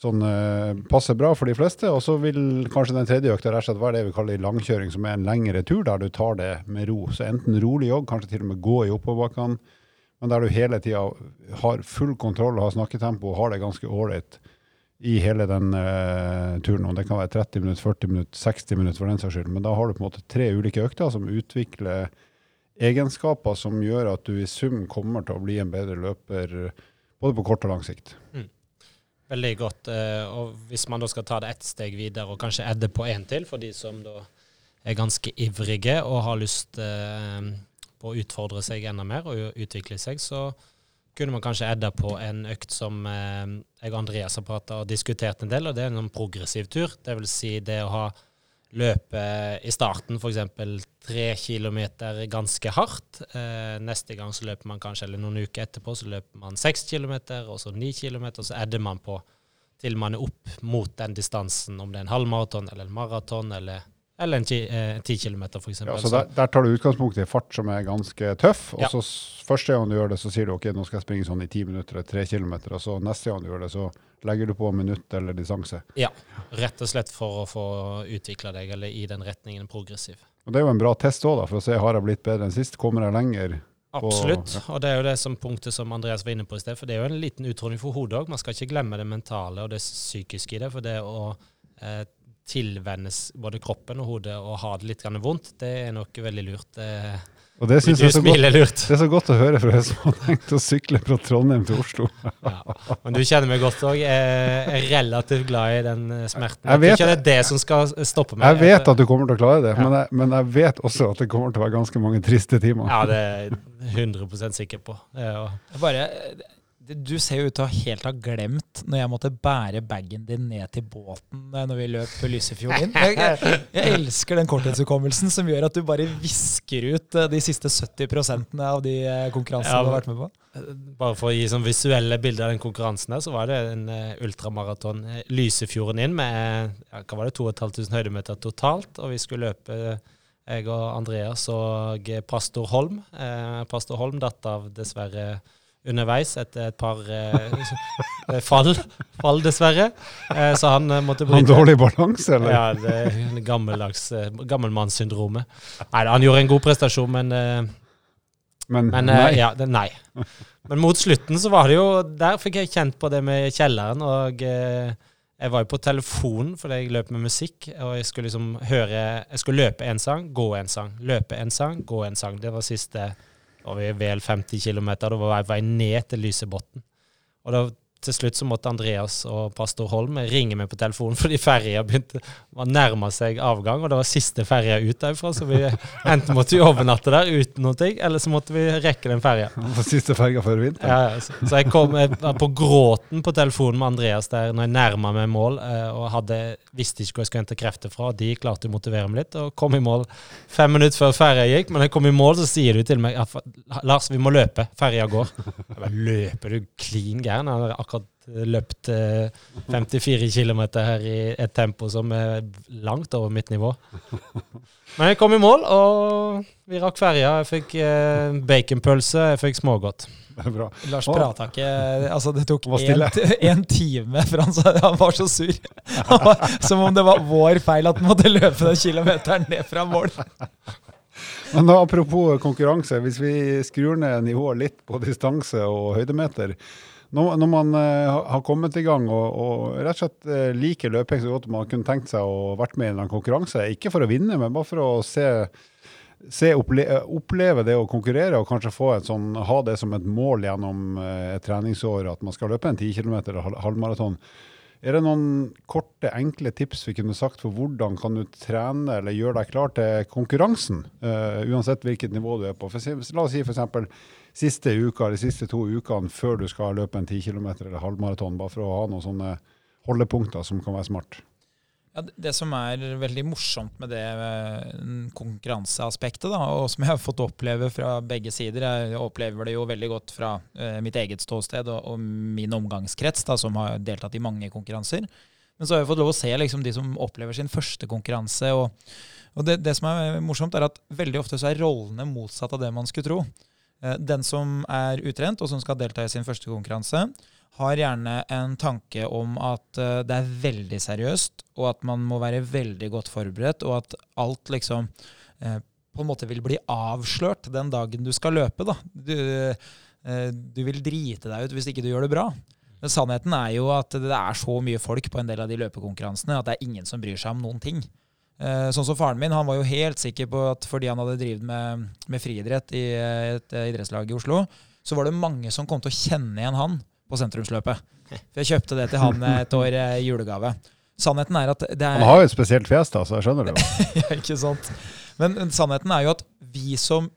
sånn eh, passer bra for de fleste. Og så vil kanskje den tredje økta rett og slett være det vi kaller langkjøring, som er en lengre tur der du tar det med ro. Så enten rolig jogg, kanskje til og med gå i oppoverbakkene men der du hele tida har full kontroll og har snakketempo og har det ganske ålreit i hele den uh, turen. Og det kan være 30 minutter, 40 minutter, 60 minutter for den saks skyld. Men da har du på en måte tre ulike økter som utvikler egenskaper som gjør at du i sum kommer til å bli en bedre løper både på kort og lang sikt? Veldig godt. eh, Og hvis man da skal ta det ett steg videre og kanskje edde på én til, for de som da er ganske ivrige og har lyst eh, på å utfordre seg enda mer og utvikle seg, så kunne man kanskje edda på en økt som eh, jeg og Andreas har prata og diskutert en del, og det er en sånn progressiv tur. Det vil si det å ha løpe i starten f.eks. tre kilometer ganske hardt. Eh, neste gang så løper man kanskje, eller noen uker etterpå, så løper man seks kilometer, og så ni kilometer, og så edder man på til man er opp mot den distansen, om det er en halvmaraton eller en maraton eller, eller en ti, km, ti kilometer f.eks. Ja, så der, der tar du utgangspunkt i fart som er ganske tøff, og Ja. så første gang du gjør det, så sier du ok, nå skal jeg springe sånn i ti minutter, eller tre kilometer, og så neste gang du gjør det, så legger du på minutt eller distanse. Rett og slett for å få utvikla deg, eller i den retningen progressiv. Og det er jo en bra test òg, for å se har jeg blitt bedre enn sist, kommer jeg lenger? Absolutt. Og det er jo det som punktet som Andreas var inne på i sted. For det er jo en liten utfordring for hodet òg. Man skal ikke glemme det mentale og det psykiske i det. For det å eh, tilvennes både kroppen og hodet og ha det litt vondt, det er nok veldig lurt. Eh, Og det du syns jeg er så godt. Det er så godt å høre fra en som har tenkt å sykle fra Trondheim til Oslo. Ja. Men du kjenner meg godt òg. Jeg er relativt glad i den eh, smerten. Jeg Jeg, vet- tror ikke det er det som skal stoppe meg. Jeg vet at du kommer til å klare det, Ja. men, jeg, men jeg vet også at det kommer til å være ganske mange triste timer. Ja, det er jeg 100 sikker på. Jeg Bare, du ser jo ut til å helt ha glemt når jeg måtte bære bagen din ned til båten eh, når vi løp Lysefjord inn. Jeg, jeg, jeg elsker den korttidshukommelsen som gjør at du bare visker ut eh, de siste 70% av de eh, konkurransene Ja, du har vært med på. Bare for å gi sånn visuelle bilder av den konkurransen så var det en ultramaraton Lysefjorden inn med ja, hva var det, 2500 høydemeter totalt. Og vi skulle løpe, jeg og Andreas og pastor Holm. Eh, pastor Holm datt av dessverre underveis etter et par eh, fall, fall, dessverre. Eh, så han eh, måtte Han bryte. dårlig balanse, eller? Ja, det gammeldags uh, gammelmannssyndromet. Nei, han gjorde en god prestasjon, men eh, Men, men eh, nei. ja, det, nei. Men mot slutten så var det jo Der fikk jeg kjent på det med kjelleren. Og eh, jeg var jo på telefonen fordi jeg løp med musikk. Og jeg skulle liksom høre Jeg skulle løpe en sang, gå en sang. Løpe en sang, gå en sang. Det var siste var vi vel 50 km. det var vei ned til Lysebotn. Og da til slutt så måtte Andreas og pastor Holm ringe meg på telefonen fordi ferja begynte å nærma seg avgang, og det var siste ferja ut derfra. Så vi enten måtte vi overnatte der uten noe, eller så måtte vi rekke den ferja. Siste ferja før vinteren. Ja, så, så jeg kom jeg var på gråten på telefonen med Andreas der når jeg nærma meg mål, eh, og hadde, visste ikke hvor jeg skulle hente krefter fra. De klarte å motivere meg litt, og kom i mål fem minutter før ferja gikk. Men når jeg kom i mål, så sier du til meg Lars, vi må løpe, ferja går. Jeg bare, løper du klin gæren? Løpt eh, 54 km her i et tempo som er langt over mitt nivå. Men jeg kom i mål, og vi rakk ferja. Jeg fikk eh, baconpølse, jeg fikk smågodt. Er bra. Lars prata ikke Altså, det tok én time for han, sa- han var så sur. Han var, som om det var vår feil at han måtte løpe den kilometeren ned fra mål. Men da, apropos konkurranse, hvis vi skrur ned nivået litt på distanse og høydemeter Når, når man uh, har- kommet i gang og, og rett og slett uh, liker løping så godt man kunne tenkt seg å vært med i en konkurranse, ikke for å vinne, men bare for å se, se opple oppleve det å konkurrere og kanskje få et sånn, ha det som et mål gjennom eh, et treningsår, at man skal løpe en 10 km eller hal- halvmaraton. Er det noen korte, enkle tips vi kunne sagt for hvordan kan du trene eller gjøre deg klar til konkurransen, Uh, uansett hvilket nivå du er på? For, la oss si f.eks. siste uka eller siste to ukene før du skal løpe en 10 km eller halvmaraton, bare for å ha noen sånne holdepunkter som kan være smart. Ja, det- som er veldig morsomt med det eh, konkurranseaspektet, da, og som jeg har fått oppleve fra begge sider Jeg opplever det jo veldig godt fra eh, mitt eget ståsted og, og min omgangskrets, da, som har deltatt i mange konkurranser. Men så har jeg fått lov å se liksom, de som opplever sin første konkurranse. Og, og det, det som er morsomt, er at veldig ofte så er rollene motsatt av det man skulle tro. Eh, Den som er utrent, og som skal delta i sin første konkurranse, har gjerne en tanke om at eh, det er veldig seriøst, og at man må være veldig godt forberedt, og at alt liksom eh, på en måte vil bli avslørt den dagen du skal løpe. Da. Du, eh, du vil drite deg ut hvis ikke du gjør det bra. Men sannheten er jo at det er så mye folk på en del av de løpekonkurransene at det er ingen som bryr seg om noen ting. Sånn som faren min, han var jo helt sikker på at fordi han hadde drevet med, med friidrett i et idrettslag i Oslo, så var det mange som kom til å kjenne igjen han på sentrumsløpet. For jeg kjøpte det til han et år eh, i julegave. Sannheten er at det er Han har jo et spesielt fjes, da, så jeg skjønner det jo. ja, ikke sant? Men men sannheten er jo at vi som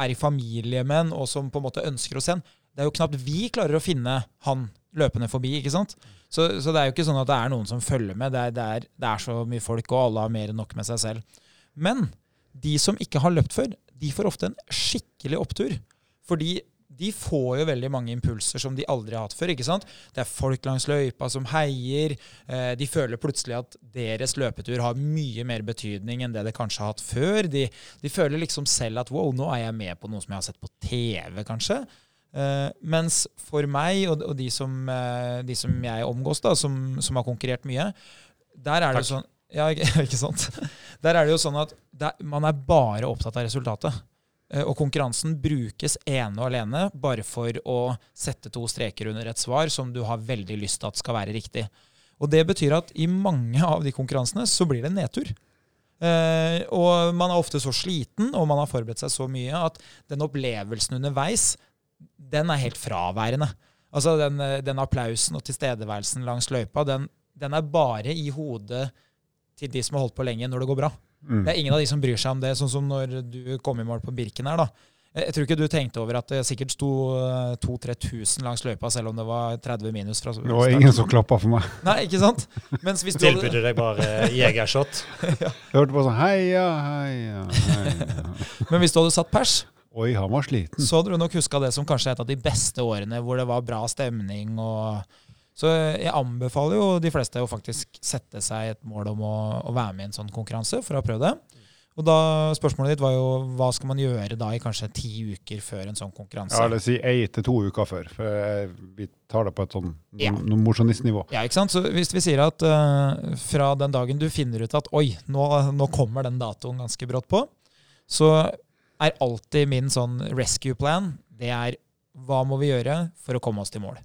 er i familie med en, og som på en måte ønsker se en, det er jo knapt vi klarer å finne han løpende forbi. ikke sant? Så, så det er jo ikke sånn at det er noen som følger med. Det er, det er, det er så mye folk, og alle har mer enn nok med seg selv. Men de som ikke har løpt før, de får ofte en skikkelig opptur. Fordi de får jo veldig mange impulser som de aldri har hatt før. ikke sant? Det er folk langs løypa som heier. Eh, de føler plutselig at deres løpetur har mye mer betydning enn det det kanskje har hatt før. De, de føler liksom selv at wow, nå er jeg med på noe som jeg har sett på TV, kanskje. Eh, mens for meg og, og de, som, eh, de som jeg omgås, da, som, som har konkurrert mye, der er det jo sånn ja, ikke, sant? Der er det jo sånn at det, er- man er bare opptatt av resultatet. Eh, Og konkurransen brukes ene og alene bare for å sette to streker under et svar som du har veldig lyst til at skal være riktig. Og Det betyr at i mange av de konkurransene så blir det nedtur. Uh, og man er ofte så sliten og man har forberedt seg så mye at den opplevelsen underveis, den er helt fraværende. Altså den, eh, den applausen og tilstedeværelsen langs løypa, den, den er bare i hodet til de som har holdt på lenge, når det går bra. Mm. Det er ingen av de som bryr seg om det, sånn som når du kom i mål på Birken her. da. Jeg tror ikke du tenkte over at det sikkert sto 2000-3000 langs løypa, selv om det var 30 minus fra Det var ingen som klappa for meg. Nei, ikke sant? Mens hvis du Tilbudte deg bare jegershot. Jeg hørte på sånn heia, heia, heia. men hvis du hadde satt pers, Oi, han var sliten. så hadde du nok huska det som kanskje et av de beste årene hvor det var bra stemning. og så jeg anbefaler jo de fleste å faktisk sette seg et mål om å, å være med i en sånn konkurranse for å ha prøvd det. Og da Spørsmålet ditt var jo hva skal man gjøre da i kanskje ti uker før en sånn konkurranse? Ja, eller si ei til to uker før. For vi tar det på et sånn Ja. mosjonistnivå. Ja, ikke sant? Så Hvis vi sier at uh, fra den dagen du finner ut at oi, nå, nå kommer den datoen ganske brått på, så er alltid min sånn rescue plan det er hva må vi gjøre for å komme oss til mål?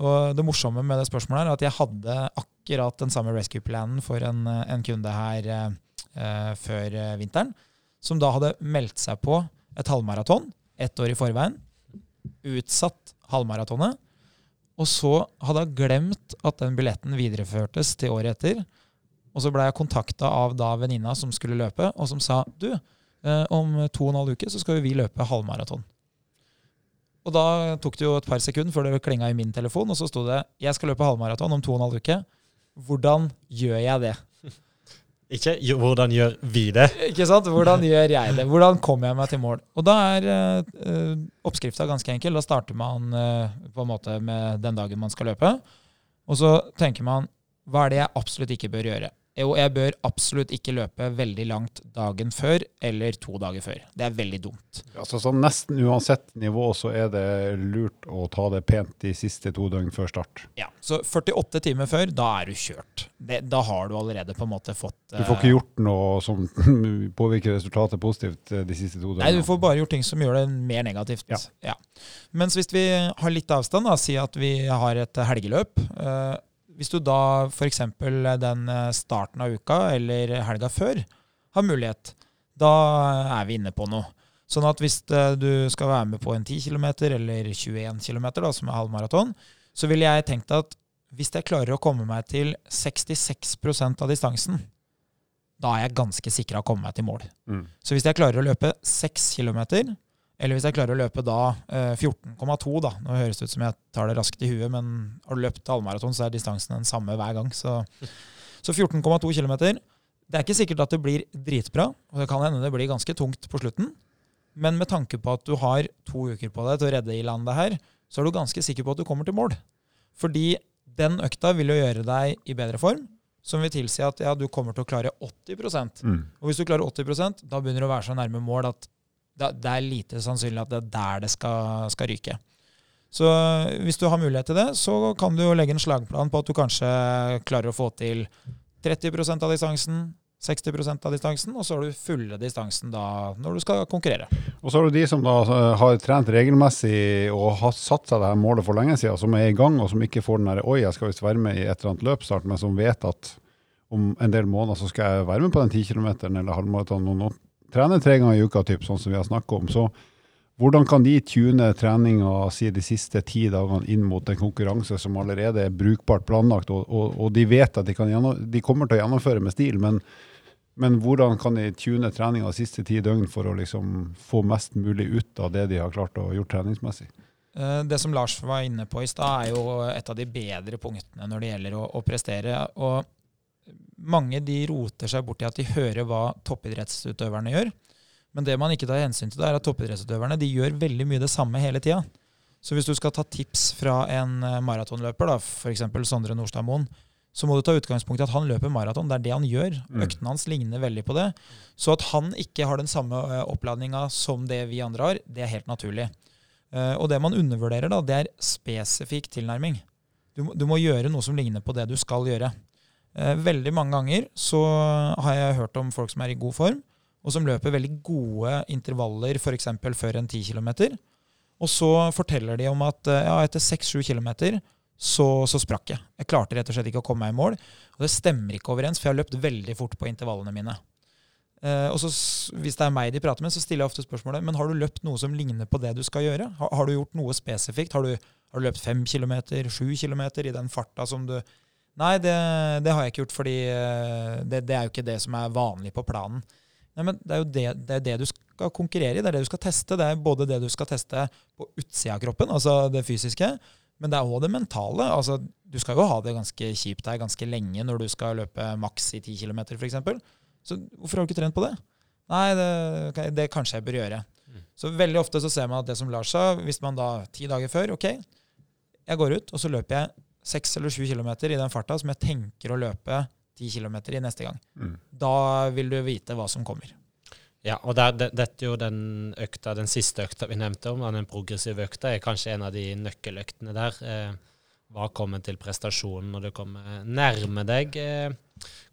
Og Det morsomme med det spørsmålet er at jeg hadde akkurat den samme rescue planen for en, en kunde her eh, eh, før eh, vinteren, som da hadde meldt seg på et halvmaraton ett år i forveien, utsatt halvmaratonet, og så hadde jeg glemt at den billetten videreførtes til året etter. Og så ble jeg kontakta av da venninna som skulle løpe, og som sa du, eh, om to og en halv uke så skal jo vi løpe halvmaraton. Og da tok det jo et par sekunder før det klinga i min telefon, og så sto det jeg skal løpe halvmaraton om to og en halv uke. Hvordan gjør jeg det? Ikke hvordan gjør vi det? Ikke sant? Hvordan gjør jeg det? Hvordan kommer jeg meg til mål? Og da er uh, oppskrifta ganske enkel. Da starter man uh, på en måte med den dagen man skal løpe. Og så tenker man hva er det jeg absolutt ikke bør gjøre? Jo, jeg bør absolutt ikke løpe veldig langt dagen før eller to dager før. Det er veldig dumt. Altså, sånn nesten uansett nivå så er det lurt å ta det pent de siste to døgn før start. Ja, Så 48 timer før, da er du kjørt. Det, da har du allerede på en måte fått Du får ikke gjort noe som påvirker resultatet positivt eh, de siste to døgnene. Nei, du får bare gjort ting som gjør det mer negativt. Ja. Mens hvis vi har litt avstand, da, si at vi har et helgeløp. Eh, hvis du da f.eks. den eh, starten av uka eller helga før har mulighet, da er vi inne på noe. Sånn at hvis eh, du skal være med på en 10 km eller 21 km, da, som er halvmaraton, så ville jeg tenkt at hvis jeg klarer å komme meg til 66% av distansen, da er jeg ganske sikra å komme meg til mål. Mm. Så hvis jeg klarer å løpe 6 km, eller hvis jeg klarer å løpe da eh, 14,2 da, Nå høres det ut som jeg tar det raskt i huet, men har du løpt halvmaraton, så er distansen den samme hver gang. Så, så 14,2 km. Det er ikke sikkert at det blir dritbra, og det kan hende det blir ganske tungt på slutten. Men med tanke på at du har to uker på deg til å redde i land det her, så er du ganske sikker på at du kommer til mål. Fordi den økta vil jo gjøre deg i bedre form, som vil tilsi at ja, du kommer til å klare 80 Mm. og hvis du klarer 80 da begynner du å være så nærme mål at det er lite sannsynlig at det er der det skal, skal ryke. Så øh, hvis du har mulighet til det, så kan du jo legge en slagplan på at du kanskje klarer å få til 30% av distansen, 60% av distansen, og så har du fulle distansen da når du skal konkurrere. Og så har du de som da eh, har trent regelmessig og har satt seg det her målet for lenge siden, som er i gang, og som ikke får den der 'oi, jeg skal visst være med i et eller annet løp snart', men som vet at om en del måneder så skal jeg være med på den 10 km eller halvmaratonen, og nå trene tre ganger i uka, typ, sånn som vi har snakka om. Så hvordan kan de tune treninga si de siste ti dagene inn mot en konkurranse som allerede er brukbart planlagt, og, og, og de vet at de, gjennom, de, kommer til å gjennomføre med stil, men, men hvordan kan de tune treninga de siste ti døgn for å liksom få mest mulig ut av det de har klart å gjort treningsmessig? Eh, det som Lars var inne på i stad, er jo et av de bedre punktene når det gjelder å, å prestere. og mange de roter seg bort i at de hører hva toppidrettsutøverne gjør. Men det man ikke tar hensyn til, det er at toppidrettsutøverne de gjør veldig mye det samme hele tida. Så hvis du skal ta tips fra en maratonløper, maratonløper, f.eks. Sondre Nordstad Moen, så må du ta utgangspunkt i at han løper maraton. Det er det han gjør. Mm. Øktene hans ligner veldig på det. Så at han ikke har den samme eh, oppladninga som det vi andre har, det er helt naturlig. Eh, og det man undervurderer, da, det er spesifikk tilnærming. Du, du må gjøre noe som ligner på det du skal gjøre. Eh, veldig mange ganger så har jeg hørt om folk som er i god form, og som løper veldig gode intervaller f.eks. før en 10 km. Og så forteller de om at eh, ja, etter 6-7 km så, så, sprakk jeg. Jeg klarte rett og slett ikke å komme meg i mål. Og det stemmer ikke overens, for jeg har løpt veldig fort på intervallene mine. Eh, og så, Hvis det er meg de prater med, så stiller jeg ofte spørsmålet men har du løpt noe som ligner på det du skal gjøre. Har, har du gjort noe spesifikt? Har du, har du løpt 5 km, 7 km i den farta som du Nei, det, det, har jeg ikke gjort, fordi eh, det, det, er jo ikke det som er vanlig på planen. Nei, men det er jo det, det, er det, du skal konkurrere i, det er det du skal teste. Det er både det du skal teste på utsida av kroppen, altså det fysiske, men det er òg det mentale. Altså, du skal jo ha det ganske kjipt her ganske lenge når du skal løpe maks i 10 km f.eks. Så hvorfor har du ikke trent på det? Nei, det, det kanskje jeg bør gjøre. Mm. Så veldig ofte så ser man at det som lar seg, hvis man da ti dager før Ok, jeg går ut, og så løper jeg seks eller sju kilometer i den farta som jeg tenker å løpe ti kilometer i neste gang. Mm. Da vil du vite hva som kommer. Ja, og der, det, dette er jo den økta, den siste økta vi nevnte om, den progressive økta, er kanskje en av de nøkkeløktene der. Eh, hva kommer til prestasjonen når du kommer nærme deg eh,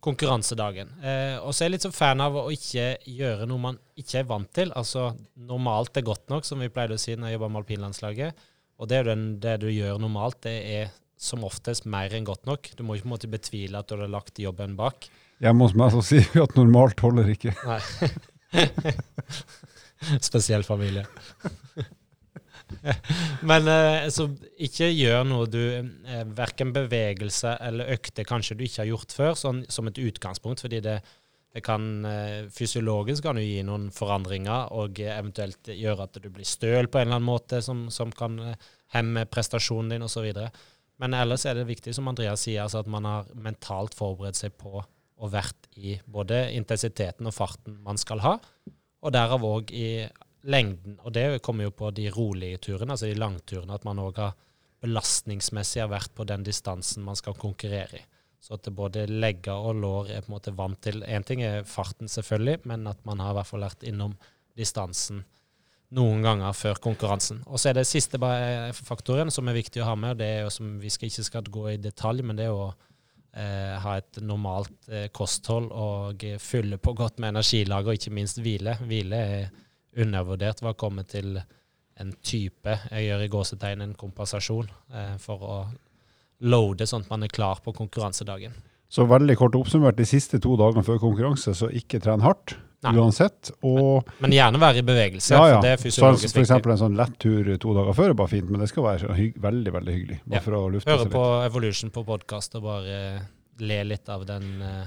konkurransedagen? Eh, og så er jeg litt så fan av å ikke gjøre noe man ikke er vant til. Altså normalt er godt nok, som vi pleide å si når jeg jobba med alpinlandslaget. Og det, den, det du gjør normalt, det er som oftest mer enn godt nok. Du må ikke på en måte betvile at du har lagt jobben bak. Hjemme hos meg så sier vi at normalt holder ikke. Nei. Spesiell familie. Men eh, så ikke gjør noe du eh, Verken bevegelse eller økte kanskje du ikke har gjort før, sånn, som et utgangspunkt, fordi det, det kan eh, Fysiologisk kan du gi noen forandringer og eventuelt gjøre at du blir støl på en eller annen måte, som, som kan hemme prestasjonen din osv. Men ellers er det viktig, som Andreas sier, altså at man har mentalt forberedt seg på og vært i både intensiteten og farten man skal ha, og derav òg i lengden. Og det kommer jo på de rolige turene, altså de langturene, at man òg har belastningsmessig har vært på den distansen man skal konkurrere i. Så at både legger og lår er på en måte vant til Én ting er farten, selvfølgelig, men at man har i hvert fall vært innom distansen noen ganger før konkurransen. Og så er det siste faktoren som er viktig å ha med, og det er jo som vi skal ikke skal gå i detalj, men det er å eh, ha et normalt eh, kosthold og fylle på godt med energilager, og ikke minst hvile. Hvile er undervurdert hva kommer til en type, jeg gjør i gåsetegn en kompensasjon, eh, for å loade sånn at man er klar på konkurransedagen. Så veldig kort oppsummert, de siste to dagene før konkurranse, så ikke tren hardt. Nei. uansett. Og, men, men, gjerne være i bevegelse. Ja, ja. det er fysiologisk så, for eksempel en sånn lett tur to dager før er bare fint, men det skal være veldig veldig hyggelig. Bare ja. for å lufte Høre på Evolution på podkast og bare le litt av den uh,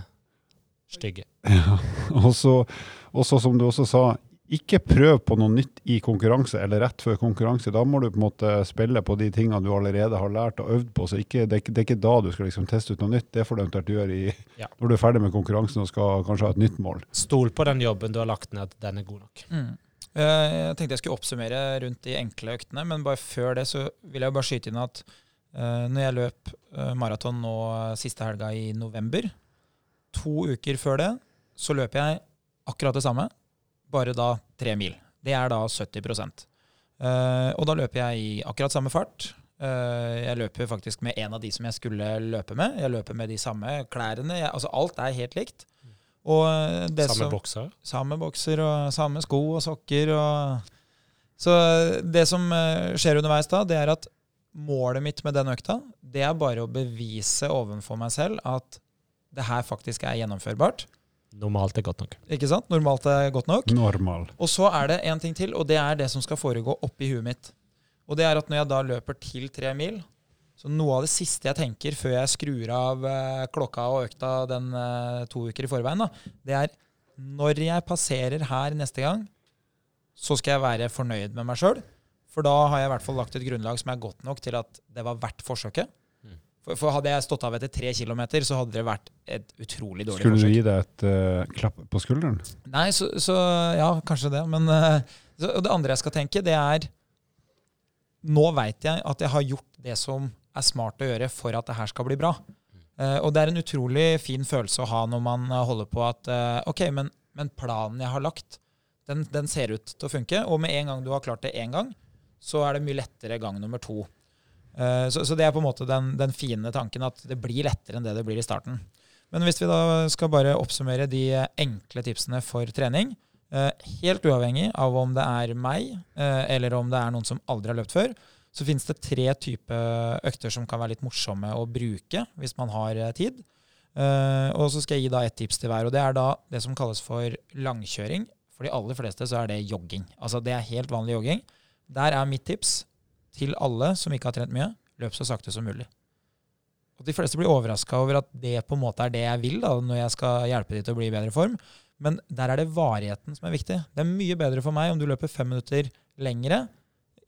stygge. Ja, og så som du også sa, ikke prøv på noe nytt i konkurranse eller rett før konkurranse. Da må du på en måte spille på de tingene du allerede har lært og øvd på. så ikke, det, er, det, er ikke da du skal liksom teste ut noe nytt. Det får du eventuelt gjøre i, ja. når du er ferdig med konkurransen og skal kanskje ha et nytt mål. Stol på den jobben du har lagt ned, at den er god nok. Mm. Eh, jeg tenkte jeg skulle oppsummere rundt de enkle øktene, men bare før det så vil jeg bare skyte inn at uh, når jeg løp uh, maraton nå siste helga i november, to uker før det, så løper jeg akkurat det samme bare da tre mil. Det er da 70 uh, eh, Og da løper jeg i akkurat samme fart. Uh, jeg løper faktisk med en av de som jeg skulle løpe med. Jeg løper med de samme klærne. Jeg, altså alt er helt likt. Og det samme som, bokser? Samme bokser og samme sko og sokker. Og, så det som skjer underveis da, det er at målet mitt med den økta, det er bare å bevise overfor meg selv at det her faktisk er gjennomførbart. Normalt er godt nok. Ikke sant? Normalt er godt nok. Normal. Og så er det en ting til, og det er det som skal foregå oppi huet mitt. Og det er at når jeg da løper til tre mil, så noe av det siste jeg tenker før jeg skrur av eh, klokka og økta den eh, to uker i forveien, da, det er når jeg passerer her neste gang, så skal jeg være fornøyd med meg sjøl. For da har jeg i hvert fall lagt et grunnlag som er godt nok til at det var verdt forsøket. For, for hadde jeg stått av etter tre kilometer, så hadde det vært et utrolig dårlig Skulle du gi deg et uh, klapp på skulderen? Nei, så, så ja, kanskje det. Men uh, så, det andre jeg skal tenke, det er Nå veit jeg at jeg har gjort det som er smart å gjøre for at det her skal bli bra. Uh, og det er en utrolig fin følelse å ha når man holder på at OK, men, men planen jeg har lagt, den, den ser ut til å funke. Og med en gang du har klart det én gang, så er det mye lettere gang nummer to. Eh, så, så det er på en måte den, den fine tanken at det blir lettere enn det det blir i starten. Men hvis vi da skal bare oppsummere de enkle tipsene for trening, eh, helt uavhengig av om det er meg eh, eller om det er noen som aldri har løpt før, så finnes det tre typer økter som kan være litt morsomme å bruke hvis man har tid. Og så skal jeg gi da ett tips til hver, og det er da det som kalles for langkjøring. For de aller fleste så er det jogging. Altså det er helt vanlig jogging. Der er mitt tips til alle som ikke har trent mye, løp så sakte som mulig. Og De fleste blir overraska over at det på en måte er det jeg vil da, når jeg skal hjelpe de til å bli i bedre form. Men der er det varigheten som er viktig. Det er mye bedre for meg om du løper fem minutter lengre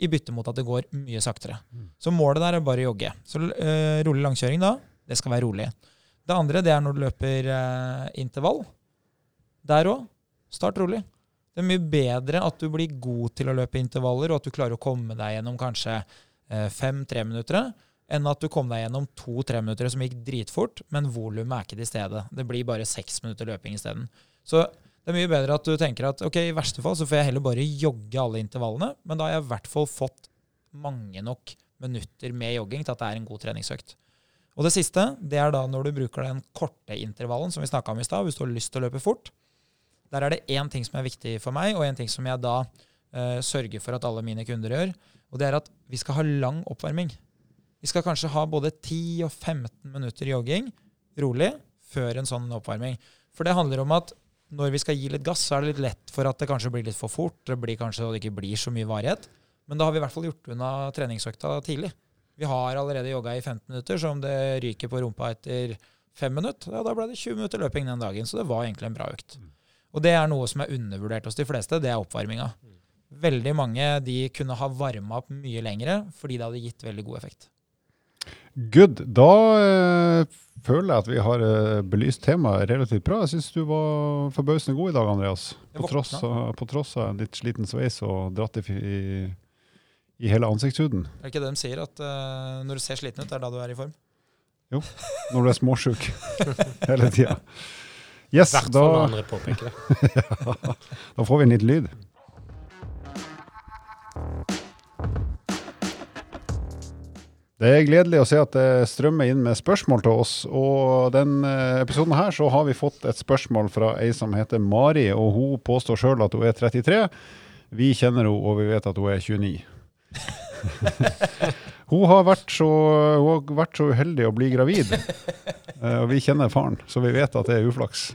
i bytte mot at det går mye saktere. Så målet der er bare å jogge. Så øh, rolig langkjøring da, det skal være rolig. Det andre det er når du løper øh, intervall. Der òg, start rolig. Det er mye bedre at du blir god til å løpe intervaller, og at du klarer å komme deg gjennom kanskje fem-tre minutter, enn at du kom deg gjennom to-tre minutter som gikk dritfort, men volumet er ikke til stede. Det blir bare seks minutter løping isteden. Så det er mye bedre at du tenker at ok, i verste fall så får jeg heller bare jogge alle intervallene, men da har jeg i hvert fall fått mange nok minutter med jogging til at det er en god treningsøkt. Og det siste, det er da når du bruker den korte intervallen som vi snakka om i stad, hvis du har lyst til å løpe fort. Der er det én ting som er viktig for meg, og en ting som jeg da uh, sørger for at alle mine kunder gjør. Og det er at vi skal ha lang oppvarming. Vi skal kanskje ha både 10 og 15 minutter jogging rolig før en sånn oppvarming. For det handler om at når vi skal gi litt gass, så er det litt lett for at det kanskje blir litt for fort. Det blir kanskje det ikke blir så mye varighet. Men da har vi i hvert fall gjort unna treningsøkta tidlig. Vi har allerede jogga i 15 minutter, så om det ryker på rumpa etter fem minutter, ja, da ble det 20 minutter løping den dagen. Så det var egentlig en bra økt. Og det er noe som er undervurdert hos de fleste, det er oppvarminga. Veldig mange de kunne ha varma opp mye lengre fordi det hadde gitt veldig god effekt. Good. Da eh, føler jeg at vi har eh, belyst temaet relativt bra. Jeg syns du var forbausende god i dag, Andreas. På tross, av, på tross av en litt sliten sveis og dratt i, i, i hele ansiktshuden. Er det ikke det de sier, at eh, når du ser sliten ut, det er da du er i form? Jo, Når du er småsjuk hele tida. Yes, hvert fall når da, andre påpeker det. da får vi en liten lyd. Det er gledelig å se at det strømmer inn med spørsmål til oss. Og den eh, episoden her så har vi fått et spørsmål fra ei som heter Mari, og hun påstår sjøl at hun er 33. Vi kjenner henne, og vi vet at hun er 29. hun, har så, hun har vært så uheldig å bli gravid, Eh, og vi kjenner faren, så vi vet at det er uflaks.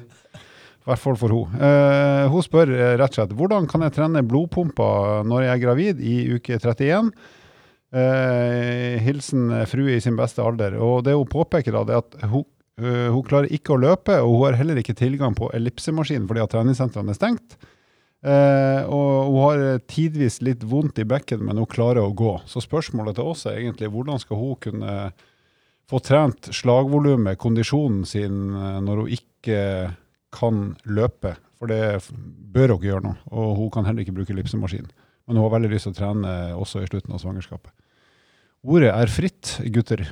I hvert fall for hun. Eh, hun spør eh, rett og slett hvordan kan jeg trene blodpumpa når jeg er gravid i uke 31. Eh, hilsen frue i sin beste alder. Og det hun påpeker, da, det er at hun, hun klarer ikke å løpe, og hun har heller ikke tilgang på ellipsemaskin fordi at treningssentrene er stengt. Eh, og hun har eh, tidvis litt vondt i bekken, men hun klarer å gå. Så spørsmålet til oss er egentlig hvordan skal hun kunne få trent slagvolumet, kondisjonen sin, eh, når hun ikke kan løpe. For det bør hun ikke gjøre nå. Og hun kan heller ikke bruke ellipsemaskin. Men hun har veldig lyst til å trene også i slutten av svangerskapet. Ordet er fritt, gutter.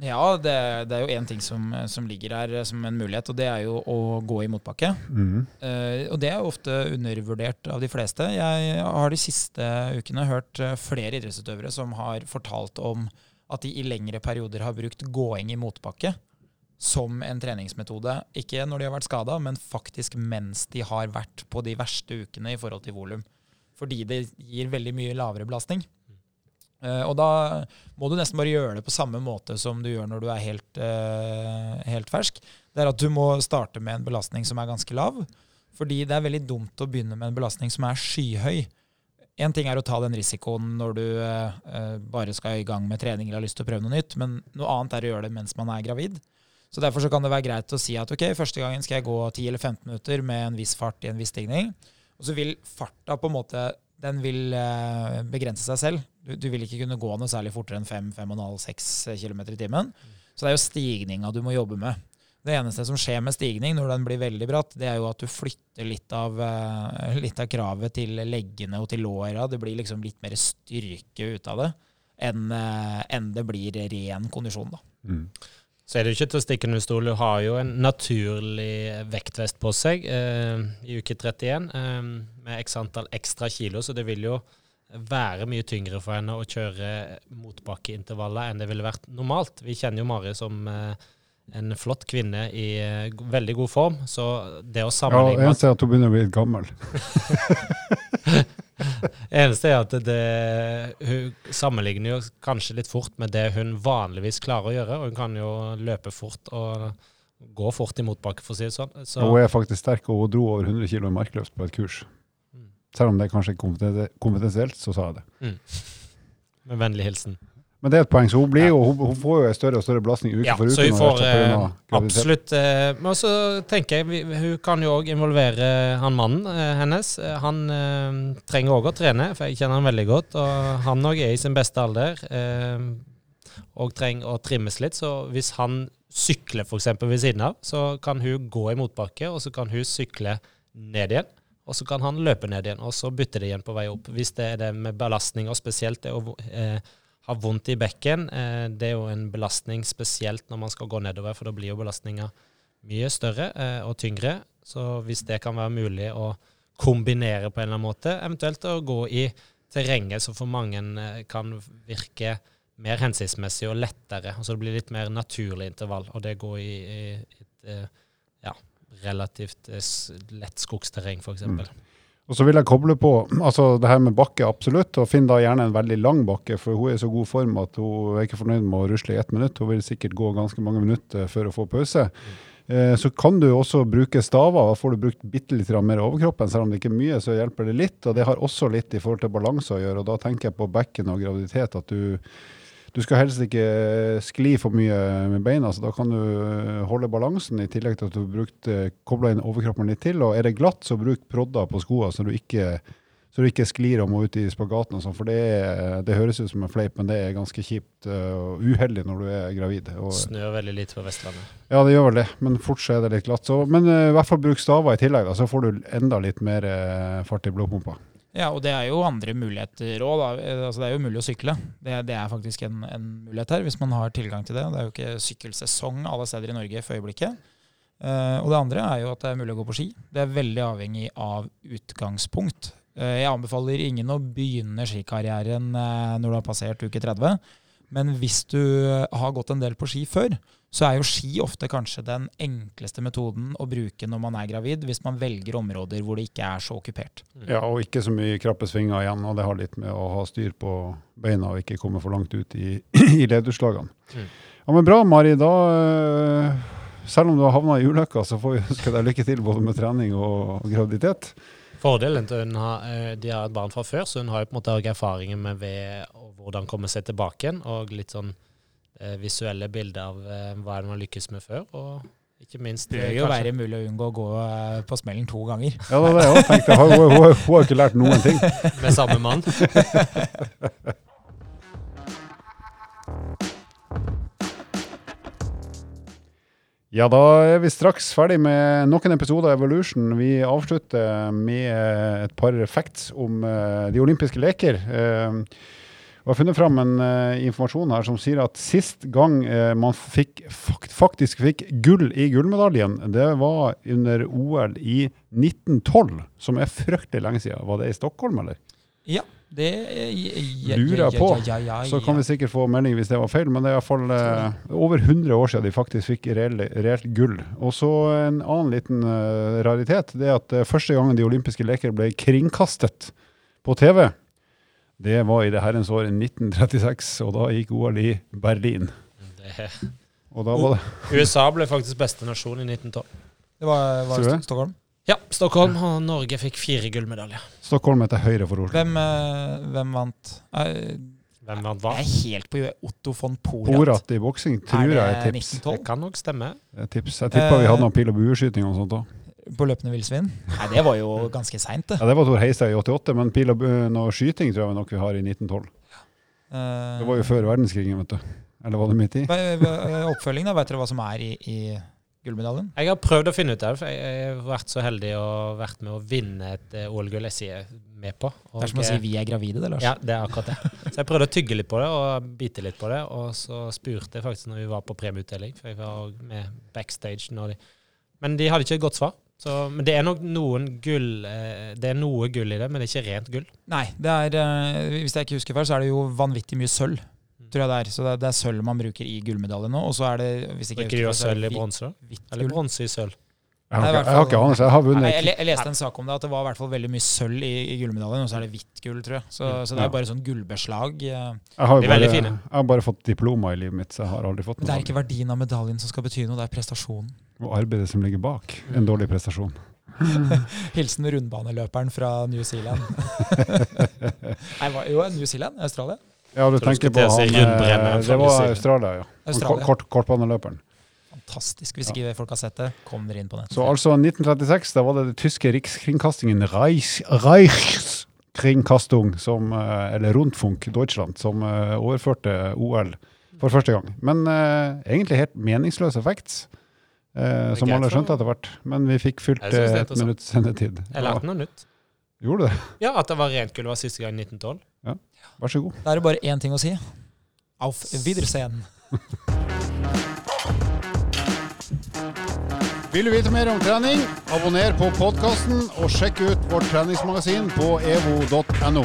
Ja, det, det er jo én ting som, som ligger her som en mulighet, og det er jo å gå i motbakke. Mm. Uh, og det er jo ofte undervurdert av de fleste. Jeg har de siste ukene hørt eh, flere idrettsutøvere som har fortalt om at de i lengre perioder har brukt gåing i motbakke som en treningsmetode. Ikke når de har vært skada, men faktisk mens de har vært på de verste ukene i forhold til volum. Fordi det gir veldig mye lavere belastning. Eh, og da må du nesten bare gjøre det på samme måte som du gjør når du er helt, eh, helt fersk. Det er at du må starte med en belastning som er ganske lav. Fordi det er veldig dumt å begynne med en belastning som er skyhøy. Én ting er å ta den risikoen når du eh, eh, bare skal i gang med trening eller har lyst til å prøve noe nytt, men noe annet er å gjøre det mens man er gravid. Så Derfor så kan det være greit å si at ok, første gangen skal jeg gå 10 eller 15 minutter med en viss fart i en viss stigning. Og så vil farta på en måte den vil eh, begrense seg selv. Du, du, vil ikke kunne gå noe særlig fortere enn 5-5,5-6 km i timen. Så det er jo stigninga du må jobbe med. Det eneste som skjer med stigning når den blir veldig bratt, det er jo at du flytter litt av, uh, litt av kravet til leggene og til låra. Det blir liksom litt mer styrke ut av det enn, en det blir ren kondisjon. da. Mm. Så er det jo ikke til å stikke under stol. Du har jo en naturlig vektvest på seg eh, i uke 31 eh, med x antall ekstra kilo, så det vil jo være mye tyngre for henne å kjøre motbakkeintervaller enn det ville vært normalt. Vi kjenner jo Mari som eh, en flott kvinne i uh, veldig god form. Så det å sammenligne Ja, Eneste er at hun begynner å bli litt gammel. eneste er at det, hun sammenligner jo kanskje litt fort med det hun vanligvis klarer å gjøre. og Hun kan jo løpe fort og gå fort i motbakke, for å si det sånn. Så. Hun er faktisk sterk, og hun dro over 100 kg i markløft på et kurs. Selv om det kanskje er kompetensielt, så sa jeg det. Mm. Med vennlig hilsen. Men det er et poeng, så hun, blir jo, hun, hun får jo en større og større belastning uke ja, for uke. Så hun får eh, absolutt eh, Men så tenker jeg, hun kan jo òg involvere han mannen eh, hennes. Eh, han eh, trenger òg å trene, for jeg kjenner han veldig godt. Og han òg er i sin beste alder eh, og trenger å trimmes litt. Så hvis han sykler f.eks. ved siden av, så kan hun gå i motbakke, og så kan hun sykle ned igjen. Og så kan han løpe ned igjen, og så bytter det igjen på vei opp. Hvis det er det med belastning, og spesielt det å eh, ha vondt i bekken. Eh, det er jo en belastning spesielt når man skal gå nedover, for da blir jo belastninga mye større eh, og tyngre. Så hvis det kan være mulig å kombinere på en eller annen måte, eventuelt å gå i terrenget som for mange eh, kan virke mer hensiktsmessig og lettere. Altså det blir litt mer naturlig intervall, og det går i, i et ja, relativt lett skogsterreng, f.eks. Mm. Og så vil jeg koble på altså det her med bakke, absolutt. Og finn da gjerne en veldig lang bakke, for hun er i så god form at hun er ikke fornøyd med å rusle i ett minutt. Hun vil sikkert gå ganske mange minutter før å få pause. Mm. så kan du også bruke staver. Da får du brukt bitte litt mer overkroppen. Selv om det ikke er mye, så hjelper det litt. Og det har også litt i forhold til balanse å gjøre. Og da tenker jeg på bekken og graviditet. at du du skal helst ikke skli for mye med beina, så da kan du eh, holde balansen, i tillegg til at du har eh, kobla inn overkroppen litt til. Og er det glatt, så bruk prodder på skoene, så du ikke, så du ikke sklir og må ut i spagaten. og sånn, For det, det, høres ut som en fleip, men det er ganske kjipt eh, og uheldig når du er gravid. Og, Snør veldig litt på Vestlandet. Ja, det gjør vel det, men fort så er det litt glatt. Så, men i hvert fall bruk staver i tillegg, da, så får du enda litt mer fart i blodpumpa. Ja, og det er jo andre muligheter òg. Altså, det er jo mulig å sykle. Det, det er faktisk en, en, mulighet her, hvis man har tilgang til det. Det er jo ikke sykkelsesong alle steder i Norge for øyeblikket. Uh, og det andre er jo at det er mulig å gå på ski. Det er veldig avhengig av utgangspunkt. Uh, jeg anbefaler ingen å begynne skikarrieren uh, når du har passert uke 30. Men hvis du har gått en del på ski før, så er jo ski ofte kanskje den enkleste metoden å bruke når man er gravid, hvis man velger områder hvor det ikke er så okkupert. Ja, og ikke så mye krappe svinger igjen. Og det har litt med å ha styr på beina og ikke komme for langt ut i, i lederslagene. Mm. Ja, men bra, Mari. Da, eh, selv om du har havna i ulykka, så får vi ønske deg lykke til både med trening og graviditet. Fordelen til hun har, eh, de har et barn fra før, så hun har jo på en måte erfaringer med ved hvordan komme seg tilbake igjen. og litt sånn visuelle bilder av eh, hva man har lykkes med før. og ikke minst Det vil jo være mulig å unngå å gå eh, på smellen to ganger. Ja, det var det jeg tenkte. Hun, hun, hun, hun har ikke lært noen ting. Med samme mann. Ja, da er vi straks ferdig med noen episoder av Evolution. Vi avslutter med et par facts om de olympiske leker. Og jeg har funnet fram en uh, informasjon her som sier at sist gang uh, man fikk, faktisk fikk gull i gullmedaljen, det var under OL i 1912, som er fryktelig lenge siden. Var det i Stockholm, eller? Ja. Det lurer jeg på. Så kan vi sikkert få melding hvis det var feil, men det er iallfall uh, over 100 år siden de faktisk fikk reelt gull. Og så en annen liten uh, raritet, det er at uh, første gangen de olympiske leker ble kringkastet på TV, Det var i det herrens år 1936, og da gikk OL i Berlin. Det, Og da var det USA ble faktisk beste nasjon i 1912. Det var, var det? Stockholm. Ja, Stockholm og Norge fikk fire gullmedaljer. Stockholm etter høyre for Oslo. Hvem, eh, hvem vant? Eh, Hvem vant hva? Jeg er helt på Otto von Porat. Porat i boksing tror Er jeg er et tips. 1912? Det kan nok stemme. Er tips. Jeg tippa vi Eh, hadde noen pil- og bueskyting og sånt òg. På løpende villsvin? Nei, det var jo ganske seint, det. Ja, det var Tor Heistad i 88, men pil og bunn og skyting tror jeg nok vi har i 1912. Uh, Det var jo før verdenskrigen, vet du. Eller var det midt i? hva- Oppfølging, da? Vet dere hva som er i, i gullmedaljen? Jeg har prøvd å finne ut det, for jeg har vært så heldig og vært med å vinne et eh, OL-gull jeg sier med på. Og, Det er som å si 'vi er gravide', det, Lars. Ja, det er akkurat det. Så jeg prøvde å tygge litt på det og bite litt på det, og så spurte jeg faktisk når vi var på premieutdeling, for jeg var med backstage når de Men de hadde ikke et godt svar. Så, men det er nok noen gull eh, Det er noe gull i det, men det er ikke rent gull. Nei, det er, eh, hvis jeg ikke husker feil, så er det jo vanvittig mye sølv. Tror jeg det er. Så det er, det er sølv man bruker i gullmedaljen nå. Og så er det hvis ikke Bruker de sølv i bronse, Eller bronse i sølv? Jeg har ikke, jeg har ikke anelse. Jeg har Nei, vunnet. jeg, jeg leste en sak om det, at det var i hvert fall veldig mye sølv i, i gullmedaljen, og så er det hvitt gull, tror jeg. Så, så det er bare sånn gullbeslag. eh. Jeg har, bare, jeg har bare fått diploma i livet mitt, så jeg har aldri fått Men det er ikke verdien av medaljen som skal bety noe, det er prestasjonen. Og arbeidet som ligger bak. En dårlig prestasjon. Hilsen rundbaneløperen fra New Zealand. Nei, jo, New Zealand? Australia? Ja, du tenker på han eh, Det var Australia, ja. Australia. Kort, kortbaneløperen. Fantastisk. Hvis ikke folk har sett det, kom dere inn på nett. Så altså 1936, da var det det tyske rikskringkastingen Reich, Reichskringkastung, som, eh, eller Rundfunk Deutschland, som eh, overførte OL for første gang. Men uh, egentlig helt meningsløs effekt, eh, som alle for- skjønte etter hvert. Men vi fikk fylt det eh, et minutts sendetid. Jeg lærte noe nytt. Gjorde det? Ja, at det var rent gull var siste gang i 1912. Vær så god. Da er det bare én ting å si. Auf Wiedersehen. Vil du vite mer om trening, abonner på podkasten og sjekk ut vårt treningsmagasin på evo.no.